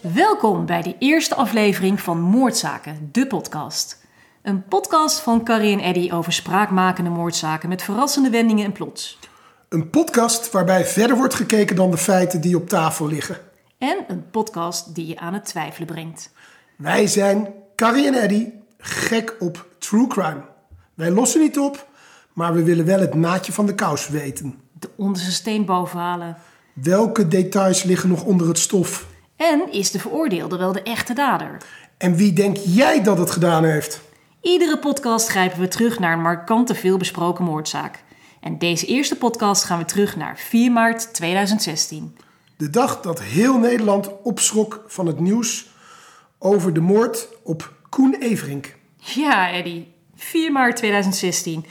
Welkom bij de eerste aflevering van Moordzaken, de podcast. Een podcast van Carrie en Eddy over spraakmakende moordzaken met verrassende wendingen en plots. Een podcast waarbij verder wordt gekeken dan de feiten die op tafel liggen. En een podcast die je aan het twijfelen brengt. Wij zijn Carrie en Eddy, gek op true crime. Wij lossen niet op, maar we willen wel het naadje van de kous weten. De onderste steen bovenhalen. Welke details liggen nog onder het stof? En is de veroordeelde wel de echte dader? En wie denk jij dat het gedaan heeft? Iedere podcast grijpen we terug naar een markante veelbesproken moordzaak. En deze eerste podcast gaan we terug naar 4 maart 2016. De dag dat heel Nederland opschrok van het nieuws over de moord op Koen Everink. Ja, Eddy. 4 maart 2016.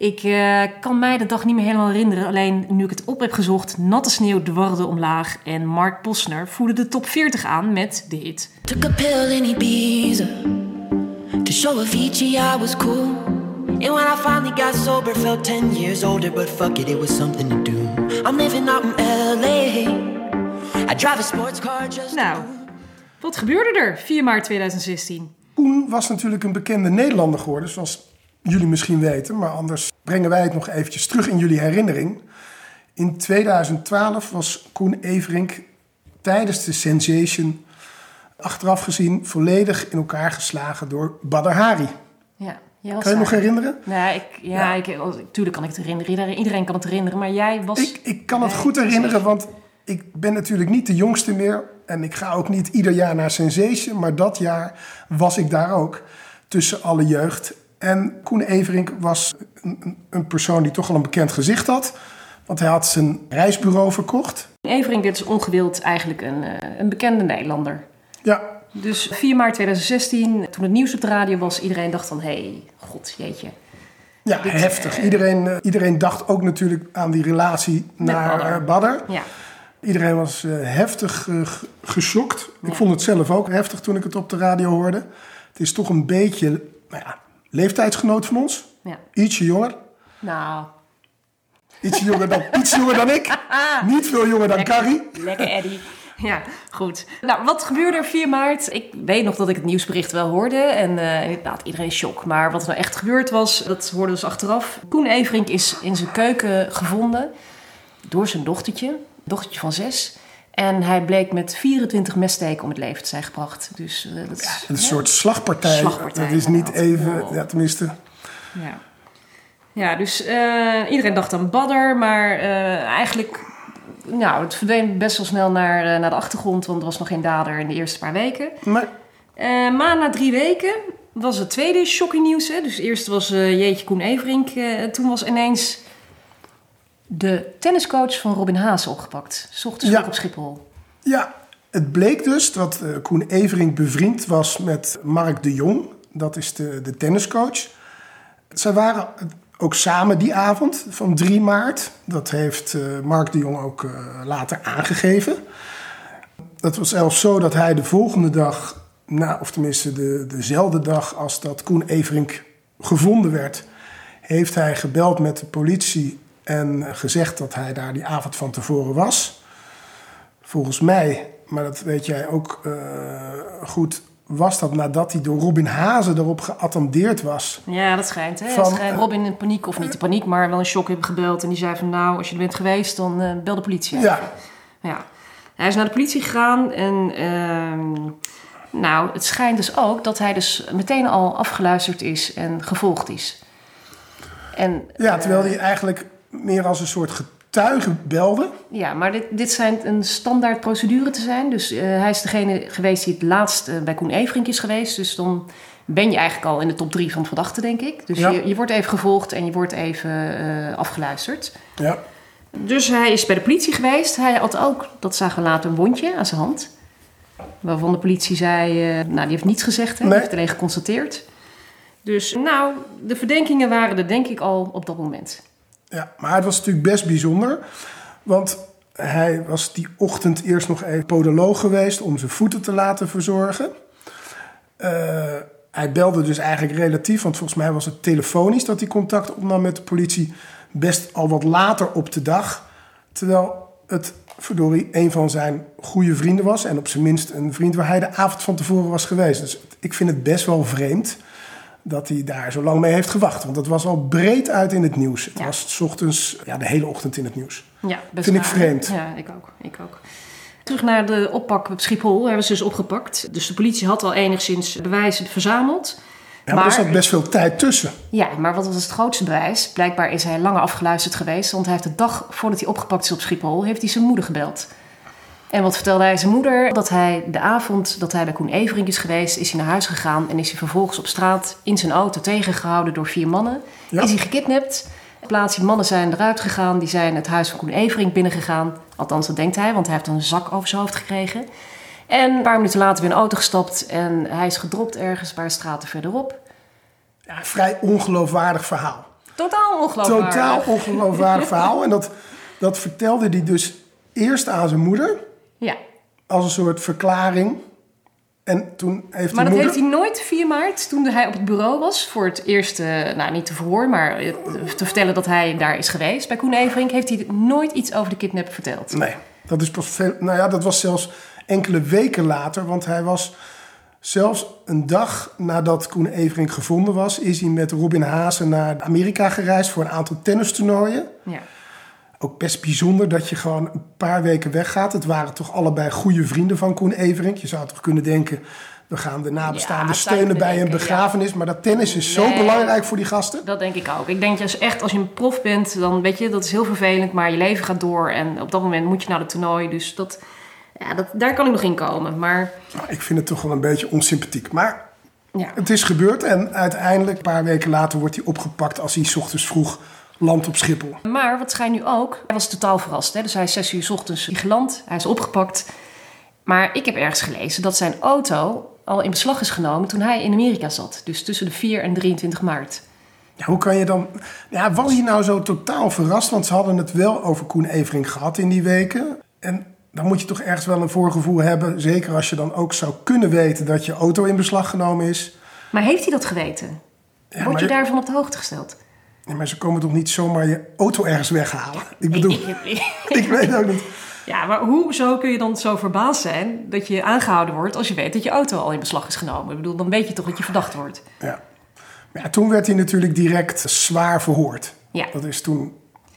Ik eh, kan mij de dag niet meer helemaal herinneren. Alleen nu ik het op heb gezocht, natte sneeuw dwarrelde omlaag. En Mark Posner voerde de top 40 aan met de hit. Took a pill in Ibiza to show Avicii I was cool. And when I finally got sober, felt 10 years older, but fuck it, it was something to do. I'm living out in LA. I drive a sports car just. Nou, wat gebeurde er 4 maart 2016? Koen was natuurlijk een bekende Nederlander geworden, zoals jullie misschien weten. Maar anders brengen wij het nog eventjes terug in jullie herinnering. In 2012 was Koen Everink tijdens de Sensation achteraf gezien volledig in elkaar geslagen door Badr Hari. Ja, jij Kan je je nog herinneren? Nou, ik, ja, Ik, tuurlijk kan ik het herinneren. Iedereen, kan het herinneren. Maar jij was... Ik, ik kan het goed herinneren, want ik ben natuurlijk niet de jongste meer. En ik ga ook niet ieder jaar naar Sensation. Maar dat jaar was ik daar ook tussen alle jeugd. En Koen Everink was een, een- persoon die toch al een bekend gezicht had. Want hij had zijn reisbureau verkocht. Everink werd dus ongewild eigenlijk een, eh, een bekende Nederlander. Ja, Dus 4 maart 2016, toen het nieuws op de radio was, iedereen dacht van... hé, hey, god, jeetje. ja heftig. Iedereen, eh, iedereen dacht ook natuurlijk aan die relatie naar Badr. eh, Badr. Ja, Iedereen was eh, heftig eh, geschokt. Ik Ja. vond het zelf ook heftig toen ik het op de radio hoorde. Het is toch een beetje, nou ja, leeftijdsgenoot van ons. ja. Ietsje jonger. Nou, Ietsje jonger dan, iets jonger dan ik. Niet veel jonger dan Carrie. lekker Eddy. Ja, goed. Nou, wat gebeurde er 4 maart? Ik weet nog dat ik het nieuwsbericht wel hoorde. En eh inderdaad, iedereen is shock. Maar wat er nou echt gebeurd was, dat hoorden we dus achteraf. Koen Everink is in zijn keuken gevonden door zijn dochtertje. Dochtertje van zes. En hij bleek met 24 messteken om het leven te zijn gebracht. Dus eh, dat is... Een soort slagpartij. Slagpartij, Dat is niet even, Wow. ja, tenminste. Ja, ja dus eh, iedereen dacht aan Badder, maar eh, eigenlijk... Nou, het verdween best wel snel naar, eh, naar de achtergrond, want er was nog geen dader in de eerste paar weken. Maar Eh, maar na drie weken was het tweede shocking nieuws. Hè? Dus eerst was eh, Jeetje Koen Everink. eh, toen was ineens de tenniscoach van Robin Haas opgepakt. 's ochtends Ja. vroeg op Schiphol. ja, het bleek dus dat eh, Koen Everink bevriend was met Mark de Jong. Dat is de, de tenniscoach. Zij waren ook samen die avond van 3 maart. Dat heeft eh, Mark de Jong ook eh, later aangegeven. Dat was zelfs zo dat hij de volgende dag, nou, of tenminste de, dezelfde dag als dat Koen Everink gevonden werd, heeft hij gebeld met de politie en gezegd dat hij daar die avond van tevoren was. Volgens mij, maar dat weet jij ook eh, goed, was dat nadat hij door Robin Hazen erop geattendeerd was. Ja, dat schijnt. Hè? Van, schijnt eh, Robin in paniek, of niet in paniek, maar wel in shock hebben gebeld. En die zei van nou, als je er bent geweest, dan eh, bel de politie. Ja, Ja. Hij is naar de politie gegaan en ehm, nou, het schijnt dus ook dat hij dus meteen al afgeluisterd is en gevolgd is. En, ja terwijl hij eigenlijk meer als een soort getuige belde. ja, maar dit, dit schijnt een standaard procedure te zijn. Dus eh, hij is degene geweest die het laatst eh, bij Koen Everink is geweest. Dus dan ben je eigenlijk al in de top drie van verdachten, denk ik. Dus Ja. je, je wordt even gevolgd en je wordt even eh, afgeluisterd. Ja, Dus hij is bij de politie geweest. Hij had ook, dat zagen we later, een wondje aan zijn hand. Waarvan de politie zei, nou die heeft niets gezegd, hè. Nee. heeft alleen geconstateerd. Dus nou, de verdenkingen waren er denk ik al op dat moment. Ja, maar het was natuurlijk best bijzonder. Want hij was die ochtend eerst nog even podoloog geweest om zijn voeten te laten verzorgen. Eh, hij belde dus eigenlijk relatief, want volgens mij was het telefonisch dat hij contact opnam met de politie, best al wat later op de dag. Terwijl het verdorie een van zijn goede vrienden was. En op zijn minst een vriend waar hij de avond van tevoren was geweest. Dus ik vind het best wel vreemd dat hij daar zo lang mee heeft gewacht. Want het was al breed uit in het nieuws. Het Ja. was 's ochtends, ja, de hele ochtend in het nieuws. Ja, best Vind ik vreemd. Ja, ik ook. Ik ook. Terug naar de oppak op Schiphol. Hebben ze dus opgepakt. Dus de politie had al enigszins bewijzen verzameld. Ja, maar, er zat best veel tijd tussen. Ja, maar wat was het grootste bewijs? Blijkbaar is hij langer afgeluisterd geweest. Want hij heeft de dag voordat hij opgepakt is op Schiphol... heeft hij zijn moeder gebeld. En wat vertelde hij zijn moeder? Dat hij de avond dat hij bij Koen Everink is geweest... is hij naar huis gegaan en is hij vervolgens op straat... in zijn auto tegengehouden door vier mannen. Ja. Is hij gekidnapt. Plaats die mannen zijn eruit gegaan. Die zijn het huis van Koen Everink binnengegaan. Althans, dat denkt hij, want hij heeft een zak over zijn hoofd gekregen. En een paar minuten later weer in een auto gestapt... en hij is gedropt ergens een paar straten verderop... Ja, vrij ongeloofwaardig verhaal. Totaal ongeloofwaardig. Totaal ongeloofwaardig verhaal. En dat, dat vertelde hij dus eerst aan zijn moeder Ja, als een soort verklaring. En toen heeft maar dat moeder... heeft hij nooit 4 maart, toen hij op het bureau was... voor het eerste, nou niet te verhoor, maar eh, te vertellen dat hij daar is geweest... bij Koen Everink, heeft hij nooit iets over de kidnap verteld. Nee, dat is pas veel... Nou ja, dat was zelfs enkele weken later. Want hij was zelfs een dag nadat Koen Everink gevonden was... is hij met Robin Haase naar Amerika gereisd voor een aantal tennistoernooien. Ja. Ook best bijzonder dat je gewoon een paar weken weggaat. Het waren toch allebei goede vrienden van Koen Everink. Je zou toch kunnen denken... We gaan de nabestaanden Ja, steunen bij een begrafenis. Maar dat tennis is zo belangrijk voor die gasten. Dat denk ik ook. Ik denk dus echt, als je een prof bent, dan weet je, dat is heel vervelend, maar je leven gaat door en op dat moment moet je naar het toernooi. Dus dat, ja, dat, daar kan ik nog in komen. Maar Nou, ik vind het toch wel een beetje onsympathiek. Maar ja, Het is gebeurd en uiteindelijk, een paar weken later, wordt hij opgepakt als hij 's ochtends vroeg landt op Schiphol. Maar wat schijnt nu ook, hij was totaal verrast. Hè? Dus hij is zes uur 's ochtends geland, hij is opgepakt. Maar ik heb ergens gelezen dat zijn auto al in beslag is genomen toen hij in Amerika zat. Dus tussen de 4 en 23 maart. Ja, hoe kan je dan... Ja, was hij nou zo totaal verrast? Want ze hadden het wel over Koen Everink gehad in die weken. En dan moet je toch ergens wel een voorgevoel hebben. Zeker als je dan ook zou kunnen weten dat je auto in beslag genomen is. Maar heeft hij dat geweten? Ja, Word je daarvan op de hoogte gesteld? Maar ze komen toch niet zomaar je auto ergens weghalen? Ik bedoel, ik weet ook niet. Ja, maar hoezo kun je dan zo verbaasd zijn dat je aangehouden wordt als je weet dat je auto al in beslag is genomen? Ik bedoel, dan weet je toch dat je verdacht wordt. Ja. Maar ja, toen werd hij natuurlijk direct zwaar verhoord. Ja. Dat is toen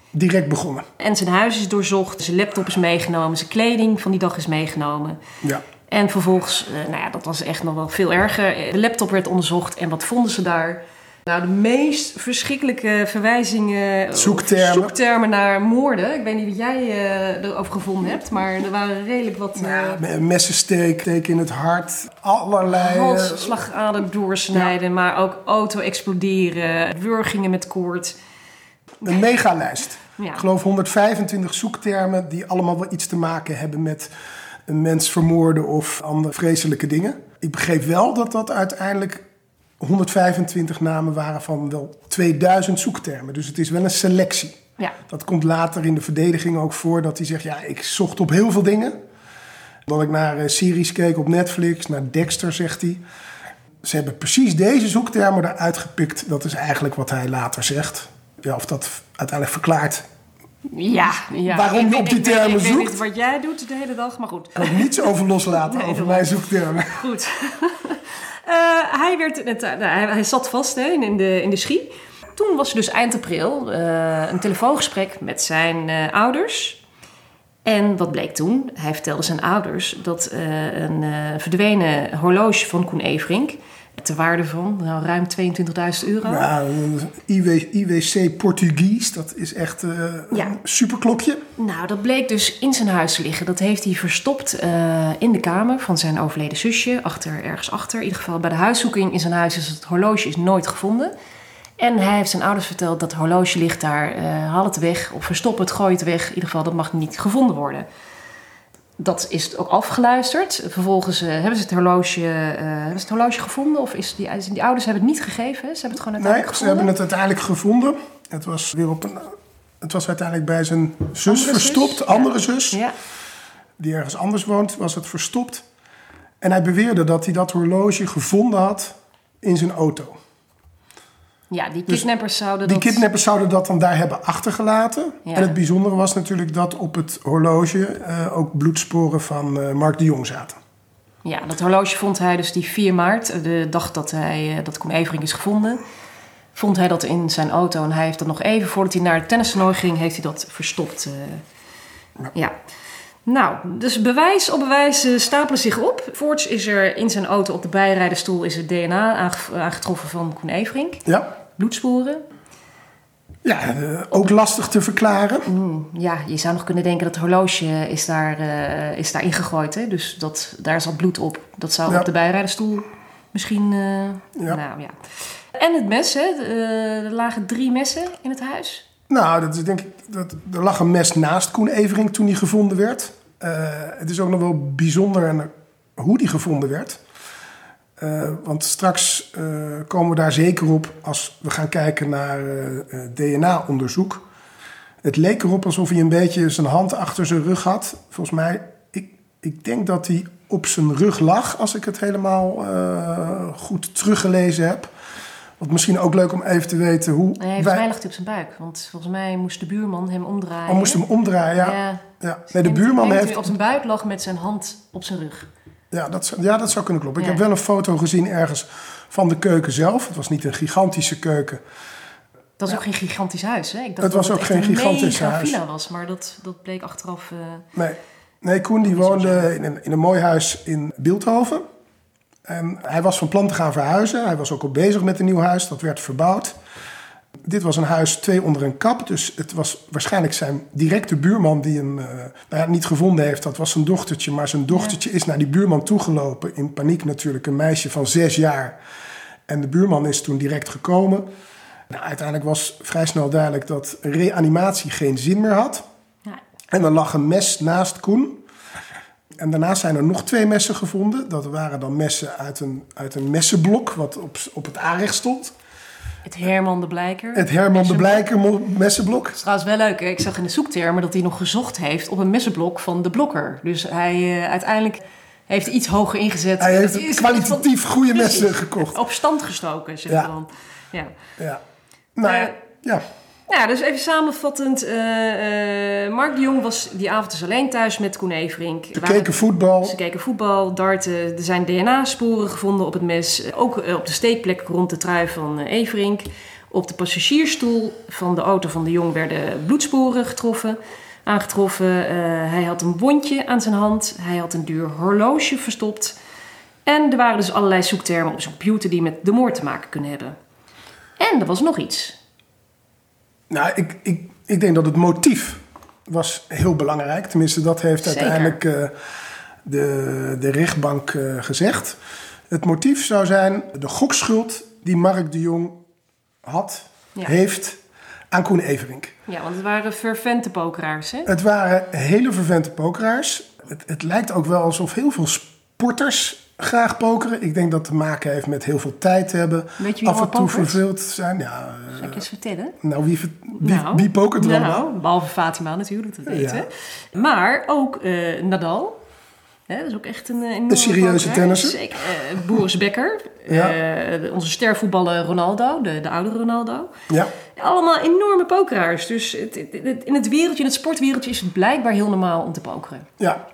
direct begonnen. En zijn huis is doorzocht, zijn laptop is meegenomen, zijn kleding van die dag is meegenomen. Ja. En vervolgens, eh, nou ja, dat was echt nog wel veel erger. De laptop werd onderzocht en wat vonden ze daar? Nou, de meest verschrikkelijke verwijzingen, Zoektermen. zoektermen naar moorden. Ik weet niet wat jij eh, erover gevonden hebt, maar er waren redelijk wat eh Met een messensteek, steek in het hart, allerlei... eh, hals, slagader doorsnijden, maar ook auto exploderen, wurgingen met koord. Een megalijst. Ja. Ik geloof 125 zoektermen die allemaal wel iets te maken hebben met een mens vermoorden of andere vreselijke dingen. Ik begreep wel dat dat uiteindelijk 125 namen waren van wel 2000 zoektermen. Dus het is wel een selectie. Ja, Dat komt later in de verdediging ook voor dat hij zegt: Ja, ik zocht op heel veel dingen. Dat ik naar eh, series keek op Netflix, naar Dexter, zegt hij. Ze hebben precies deze zoektermen eruit gepikt. Dat is eigenlijk wat hij later zegt. Ja, of dat uiteindelijk verklaart. ja, ja. Waarom Ik op die ik termen Ik zoekt? niet wat jij doet de hele dag, maar goed. Ik kan niets over loslaten, Nee, over mijn zoektermen. Goed. Eh, hij, werd, net, nou, hij, zat vast hè, in, de, in de schie. Toen was er dus eind april eh, een telefoongesprek met zijn eh, ouders. En wat bleek toen? Hij vertelde zijn ouders dat eh, een eh, verdwenen horloge van Koen Everink... ter waarde van nou, ruim 22.000 euro... Ja, IW, IWC Portugies, dat is echt eh, Ja. een superklokje. Nou, dat bleek dus in zijn huis te liggen. Dat heeft hij verstopt eh, in de kamer van zijn overleden zusje. Achter, ergens achter. In ieder geval bij de huiszoeking in zijn huis is het horloge is nooit gevonden. En hij heeft zijn ouders verteld dat het horloge ligt daar. eh haal het weg of verstop het, gooi het weg. In ieder geval, dat mag niet gevonden worden. Dat is ook afgeluisterd. Vervolgens eh, hebben ze het horloge, eh, hebben ze het horloge gevonden. Of is die, die ouders hebben het niet gegeven. hè? Ze hebben het gewoon Nee, ze hebben het uiteindelijk gevonden. Het was weer op een. Het was uiteindelijk bij zijn zus Andere zus? verstopt, Ja. andere zus, Ja, die ergens anders woont, was het verstopt. En hij beweerde dat hij dat horloge gevonden had in zijn auto. Ja, die Dus kidnappers zouden Die dat... kidnappers zouden dat dan daar hebben achtergelaten. Ja. En het bijzondere was natuurlijk dat op het horloge eh, ook bloedsporen van eh, Mark de Jong zaten. Ja, dat horloge vond hij dus die 4 maart, de dag dat, hij, eh, dat Koen Evering is gevonden, vond hij dat in zijn auto. En hij heeft dat nog even voordat hij naar het tennistoernooi ging, heeft hij dat verstopt. eh. ja. Nou, dus bewijs op bewijs eh, stapelen zich op. Voorts is er in zijn auto op de bijrijdenstoel is het DNA aange- aangetroffen van Koen Everink. Ja, Bloedsporen. ja eh, ook lastig te verklaren. Ja, je zou nog kunnen denken dat het horloge is daar, eh, is daar ingegooid. Hè? Dus dat, daar zat bloed op. Dat zou Ja. op de bijrijdenstoel misschien... eh, Ja. Nou, ja. En het mes, hè? Er lagen drie messen in het huis. Nou, dat is denk ik, dat, er lag een mes naast Koen Evering toen hij gevonden werd. Het is ook nog wel bijzonder hoe die gevonden werd. Eh, want straks eh, komen we daar zeker op als we gaan kijken naar eh, DNA-onderzoek. Het leek erop alsof hij een beetje zijn hand achter zijn rug had. Volgens mij, ik, ik denk dat hij op zijn rug lag, als ik het helemaal goed teruggelezen heb. Wat misschien ook leuk om even te weten hoe. Nee, volgens wij- mij lag hij op zijn buik. Want volgens mij moest de buurman hem omdraaien. Oh, moest hem omdraaien, ja. Ja. ja. Nee, de buurman heeft... hij op zijn buik lag met zijn hand op zijn rug. Ja dat, zou- ja, dat zou kunnen kloppen. Ik heb wel een foto gezien ergens van de keuken zelf. Het was niet een gigantische keuken. Dat is ook geen gigantisch huis, hè? Ik dacht Het dat was ook echt geen een gigantisch huis. villa was, maar dat, dat bleek achteraf... eh, Nee, nee Koen die woonde in een, in een mooi huis in Beeldhoven. En hij was van plan te gaan verhuizen. Hij was ook al bezig met een nieuw huis. Dat werd verbouwd. Dit was een huis twee onder een kap. Dus het was waarschijnlijk zijn directe buurman die hem eh, nou ja, niet gevonden heeft. Dat was zijn dochtertje. Maar zijn dochtertje is naar die buurman toegelopen. In paniek natuurlijk. Een meisje van zes jaar. En de buurman is toen direct gekomen. Nou, uiteindelijk was vrij snel duidelijk dat reanimatie geen zin meer had. ja, En er lag een mes naast Koen. En daarna zijn er nog twee messen gevonden. Dat waren dan messen uit een, uit een messenblok, wat op, op het aanrecht stond. Het Herman de Blijker. Het Herman de Blijker messenblok. Het is trouwens wel leuk. Ik zag in de zoektermen dat hij nog gezocht heeft op een messenblok van de blokker. Dus hij eh, uiteindelijk heeft iets hoger ingezet. Hij heeft Dat is kwalitatief goede Precies. messen gekocht. Op stand gestoken, zeg Ja. dan. Ja. Ja. Nou ja, Eh, ja. Dus even samenvattend. eh, eh, Mark de Jong was die avond dus alleen thuis met Koen Everink. Ze keken voetbal. Ze keken voetbal, darten. Er zijn DNA-sporen gevonden op het mes. Ook eh, op de steekplek rond de trui van eh, Everink. Op de passagiersstoel van de auto van de Jong werden bloedsporen getroffen, aangetroffen. Eh, hij had een wondje aan zijn hand. Hij had een duur horloge verstopt. En er waren dus allerlei zoektermen op zijn computer die met de moord te maken kunnen hebben. En er was nog iets. Nou, ik, ik, ik denk dat het motief was heel belangrijk. Tenminste, dat heeft Zeker. uiteindelijk eh, de, de rechtbank eh, gezegd. Het motief zou zijn de gokschuld die Mark de Jong had, Ja. heeft aan Koen Everink. Ja, want het waren fervente pokeraars, hè? Het waren hele vervente pokeraars. Het, het lijkt ook wel alsof heel veel sporters graag pokeren. Ik denk dat het te maken heeft met heel veel tijd hebben. Weet je wie af en toe pokert? verveeld zijn. Ja, eh, Zal ik eens vertellen? nou, wie, Nou, wie pokert er nou, allemaal? behalve Fatima natuurlijk, dat weten Ja. Maar ook eh, Nadal. Hè, dat is ook echt een, eh, enorme Een serieuze tennisser. Zeker. Boris Becker. Ja. Onze stervoetballer Ronaldo, de, de oude Ronaldo. Ja. Allemaal enorme pokeraars. Dus het, het- het- in het wereldje, in het sportwereldje, is het blijkbaar heel normaal om te pokeren. Ja.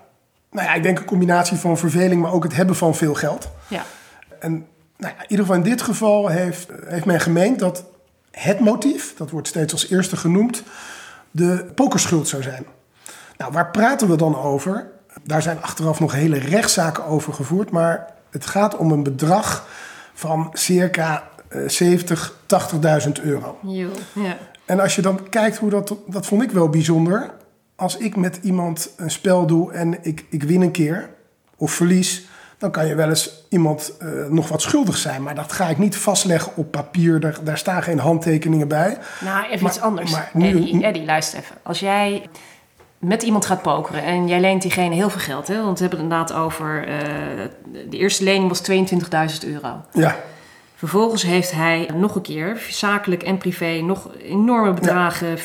Nou ja, ik denk een combinatie van verveling, maar ook het hebben van veel geld. Ja. En nou ja, in ieder geval in dit geval heeft, heeft men gemeend dat het motief, dat wordt steeds als eerste genoemd, de pokerschuld zou zijn. Nou, waar praten we dan over? Daar zijn achteraf nog hele rechtszaken over gevoerd, maar het gaat om een bedrag van circa eh, 70, 80.000 euro. Jo. ja. En als je dan kijkt hoe dat, dat vond ik wel bijzonder. Als ik met iemand een spel doe en ik, ik win een keer of verlies, dan kan je wel eens iemand eh, nog wat schuldig zijn. Maar dat ga ik niet vastleggen op papier. Daar, daar staan geen handtekeningen bij. Nou, even Maar- iets anders. maar nu- Eddie, Eddie, luister even. Als jij met iemand gaat pokeren en jij leent diegene heel veel geld, hè? want we hebben het inderdaad over. eh, de eerste lening was 22.000 euro. Ja, Vervolgens heeft hij nog een keer, zakelijk en privé, nog enorme bedragen, 40.000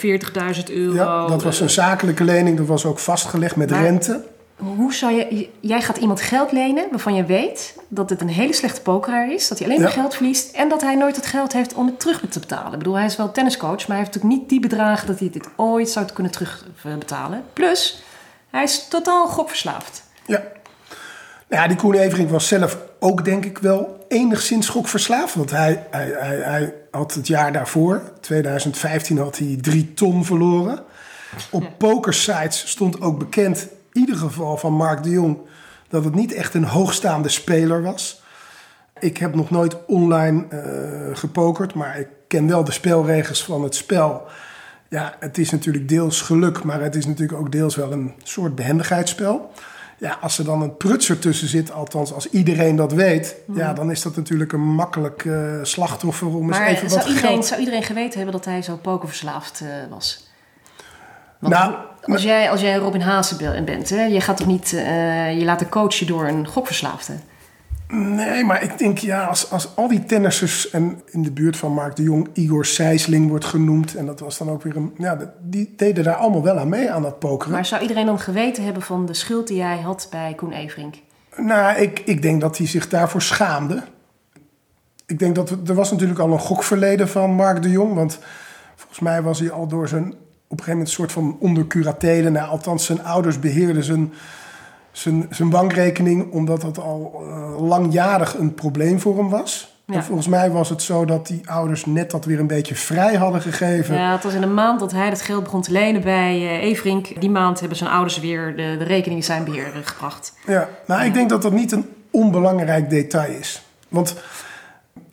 euro. ja dat was een zakelijke lening. Dat was ook vastgelegd met Maar- rente. Hoe zou je, jij gaat iemand geld lenen waarvan je weet dat het een hele slechte pokeraar is, dat hij alleen maar Ja. geld verliest en dat hij nooit het geld heeft om het terug te betalen. Ik bedoel, hij is wel tenniscoach, maar hij heeft natuurlijk niet die bedragen dat hij dit ooit zou kunnen terugbetalen. Plus, hij is totaal gokverslaafd. Ja. Nou ja, die Koen Everink was zelf ook denk ik wel enigszins gokverslaafd. Want hij, hij, hij, hij had het jaar daarvoor, 2015, had hij drie ton verloren. Op pokersites stond ook bekend, in ieder geval van Mark de Jong, dat het niet echt een hoogstaande speler was. Ik heb nog nooit online eh, gepokerd, maar ik ken wel de spelregels van het spel. Ja, het is natuurlijk deels geluk, maar het is natuurlijk ook deels wel een soort behendigheidsspel. Ja, als er dan een prutser tussen zit, althans als iedereen dat weet, ja, dan is dat natuurlijk een makkelijk eh, slachtoffer om eens Maar even wat zou iedereen, geld... zou iedereen geweten hebben dat hij zo pokerverslaafd eh, was? Want Nou, als, jij, als jij Robin Haase be- bent, hè, je gaat toch niet eh, je laten coachen door een gokverslaafde? Nee, maar ik denk ja, als, als al die tennissers en in de buurt van Mark de Jong, Igor Sijsling wordt genoemd. En dat was dan ook weer een. Ja, die deden daar allemaal wel aan mee aan dat pokeren. Maar zou iedereen dan geweten hebben van de schuld die jij had bij Koen Everink? Nou, ik, ik denk dat hij zich daarvoor schaamde. Ik denk dat er was natuurlijk al een gokverleden van Mark de Jong. Want volgens mij was hij al door zijn op een gegeven moment een soort van onder curatele. Nou, althans, zijn ouders beheerden zijn, zijn, zijn bankrekening. Omdat dat al eh, langjarig een probleem voor hem was. Ja. En volgens mij was het zo dat die ouders net dat weer een beetje vrij hadden gegeven. Ja, het was in de maand dat hij dat geld begon te lenen bij eh Everink. Die maand hebben zijn ouders weer de, de rekening in zijn beheer eh, gebracht. Ja, nou, ik denk dat dat niet een onbelangrijk detail is. Want,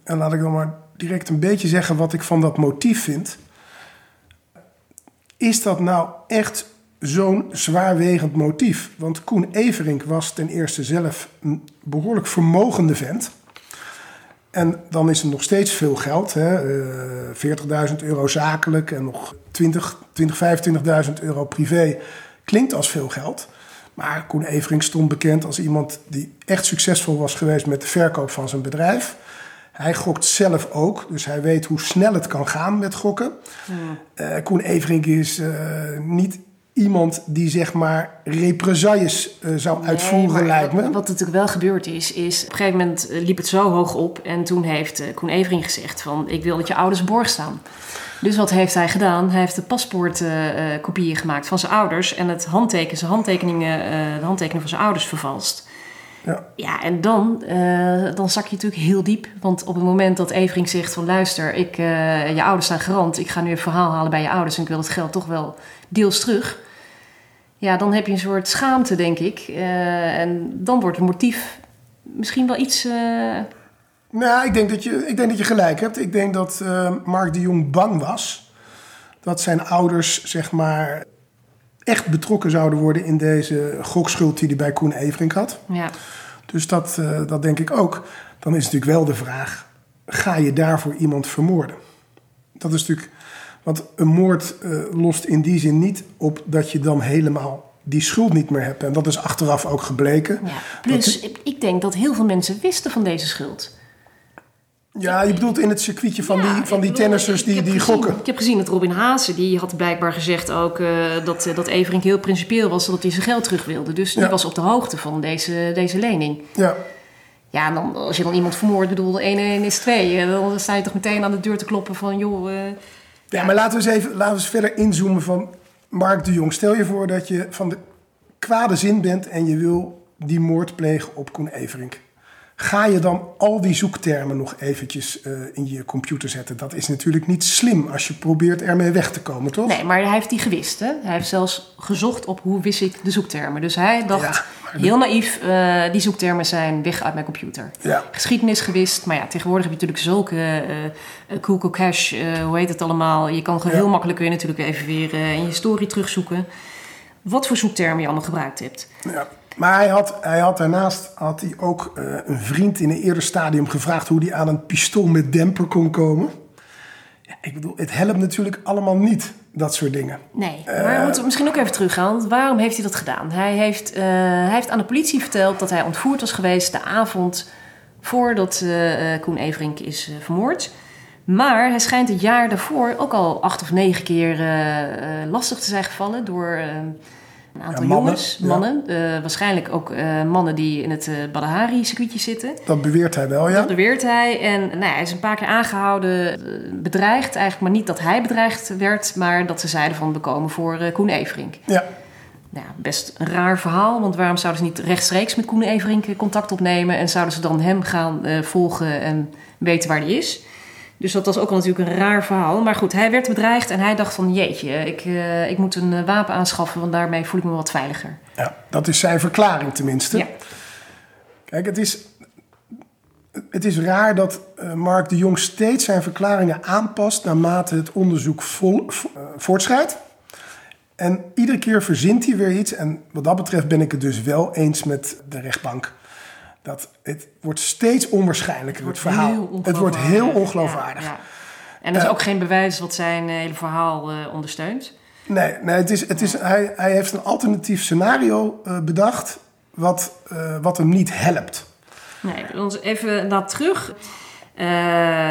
en laat ik dan maar direct een beetje zeggen wat ik van dat motief vind. Is dat nou echt zo'n zwaarwegend motief? Want Koen Everink was ten eerste zelf een behoorlijk vermogende vent. En dan is er nog steeds veel geld. Hè? eh 40.000 euro zakelijk en nog 20, 20 25.000 euro privé. Klinkt als veel geld. Maar Koen Everink stond bekend als iemand die echt succesvol was geweest met de verkoop van zijn bedrijf. Hij gokt zelf ook, dus hij weet hoe snel het kan gaan met gokken. Eh, Koen Everink is eh, niet iemand die zeg maar represailles eh, zou uitvoeren, Nee, lijkt me. Wat, wat natuurlijk wel gebeurd is, is op een gegeven moment eh, liep het zo hoog op. En toen heeft eh, Koen Everink gezegd van, ik wil dat je ouders borg staan. Dus wat heeft hij gedaan? Hij heeft de paspoortkopieën gemaakt van zijn ouders. En het handteken, zijn handtekeningen, de handtekeningen van zijn ouders vervalst. Ja. Ja, en dan, dan zak je natuurlijk heel diep. Want op het moment dat Everink zegt van... luister, ik, je ouders staan garant. Ik ga nu een verhaal halen bij je ouders... en ik wil het geld toch wel deels terug. Ja, dan heb je een soort schaamte, denk ik. Eh, en dan wordt het motief misschien wel iets... eh, Nou, ik denk dat je, ik denk dat je gelijk hebt. Ik denk dat eh, Mark de Jong bang was dat zijn ouders, zeg maar, echt betrokken zouden worden in deze gokschuld die hij bij Koen Everink had. ja. Dus dat, dat denk ik ook. Dan is natuurlijk wel de vraag: ga je daarvoor iemand vermoorden? Dat is natuurlijk. Want een moord eh, lost in die zin niet op dat je dan helemaal die schuld niet meer hebt. En dat is achteraf ook gebleken. ja. Plus, ik, ik denk dat heel veel mensen wisten van deze schuld. Ja, je bedoelt in het circuitje van Ja, die, van die bedoel, tennissers die, die gezien- gokken. Ik heb gezien dat Robin Haase, die had blijkbaar gezegd ook eh, dat, eh, dat Everink heel principieel was, dat hij zijn geld terug wilde. Dus die Ja. was op de hoogte van deze, deze lening. Ja. Ja, en dan, als je dan iemand vermoordt, bedoel, 1 en 1 is 2. eh, Dan sta je toch meteen aan de deur te kloppen van, joh... Ja, maar laten we eens even laten we eens verder inzoomen van Mark de Jong. Stel je voor dat je van de kwade zin bent en je wil die moord plegen op Koen Everink. Ga je dan al die zoektermen nog eventjes eh, in je computer zetten? Dat is natuurlijk niet slim als je probeert ermee weg te komen, toch? Nee, maar hij heeft die gewist. Hè? Hij heeft zelfs gezocht op hoe wist ik de zoektermen. Dus hij dacht, Ja, heel naïef, eh, die zoektermen zijn weg uit mijn computer. Ja. Geschiedenis gewist, maar ja, tegenwoordig heb je natuurlijk zulke eh, Google Cache, hoe heet het allemaal. Je kan Ja. heel makkelijk weer natuurlijk even weer in je historie terugzoeken. Wat voor zoektermen je allemaal gebruikt hebt. Ja. Maar hij had, hij had daarnaast had hij ook eh, een vriend in een eerder stadium gevraagd hoe hij aan een pistool met demper kon komen. Ja, ik bedoel, het helpt natuurlijk allemaal niet, dat soort dingen. Nee, maar we moeten misschien ook even teruggaan. Want waarom heeft hij dat gedaan? Hij heeft, eh, hij heeft aan de politie verteld dat hij ontvoerd was geweest de avond voordat eh, eh, Koen Everink is eh, vermoord. Maar hij schijnt het jaar daarvoor ook al acht of negen keer eh, eh, lastig te zijn gevallen door eh, Een aantal Ja, mannen, jongens, ja. mannen. eh, waarschijnlijk ook eh, mannen die in het eh Badahari-circuitje zitten. Dat beweert hij wel, ja. Dat beweert hij. En nou ja, hij is een paar keer aangehouden, eh, bedreigd. Eigenlijk maar niet dat hij bedreigd werd, maar dat ze zeiden van we komen voor Koen Everink. Ja, Nou, ja, best een raar verhaal, want waarom zouden ze niet rechtstreeks met Koen Everink contact opnemen en zouden ze dan hem gaan volgen en weten waar hij is? Dus dat was ook al natuurlijk een raar verhaal. Maar goed, hij werd bedreigd en hij dacht van jeetje, ik, eh, ik moet een eh, wapen aanschaffen, want daarmee voel ik me wat veiliger. ja, dat is zijn verklaring tenminste. Ja. Kijk, het is, het is raar dat eh, Mark de Jong steeds zijn verklaringen aanpast naarmate het onderzoek vol, vo- voortschrijdt. En iedere keer verzint hij weer iets. En wat dat betreft ben ik het dus wel eens met de rechtbank. Dat het wordt steeds onwaarschijnlijker, het, verhaal. het wordt heel ongeloofwaardig. Ja, ja. En er is ook geen bewijs wat zijn eh, hele verhaal eh, ondersteunt. Nee, nee het is, het is, hij, hij heeft een alternatief scenario eh, bedacht wat, eh, wat hem niet helpt. Nee, ons even naar terug. Eh,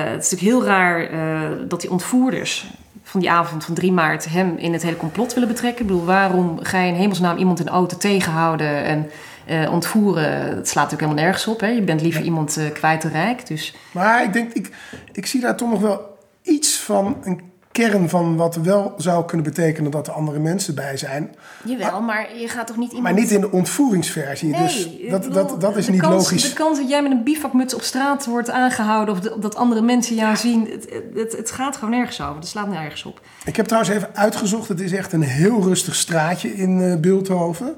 het is natuurlijk heel raar eh, dat die ontvoerders van die avond van 3 maart hem in het hele complot willen betrekken. Ik bedoel, waarom ga je in hemelsnaam iemand in de auto tegenhouden en eh, ontvoeren? Dat slaat natuurlijk helemaal nergens op. Hè? Je bent liever iemand eh, kwijt en rijk. Dus Maar ik denk, ik, ik zie daar toch nog wel iets van een kern van wat wel zou kunnen betekenen dat er andere mensen bij zijn. jawel, maar je gaat toch niet iemand... Maar niet in de ontvoeringsversie. Nee, dus dat, bedoel, dat, dat is niet kans, logisch. De kans dat jij met een bivakmuts op straat wordt aangehouden... of de- dat andere mensen jou zien, het, het, het gaat gewoon nergens over. Het slaat nergens op. Ik heb trouwens even uitgezocht. Het is echt een heel rustig straatje in eh Beeldhoven.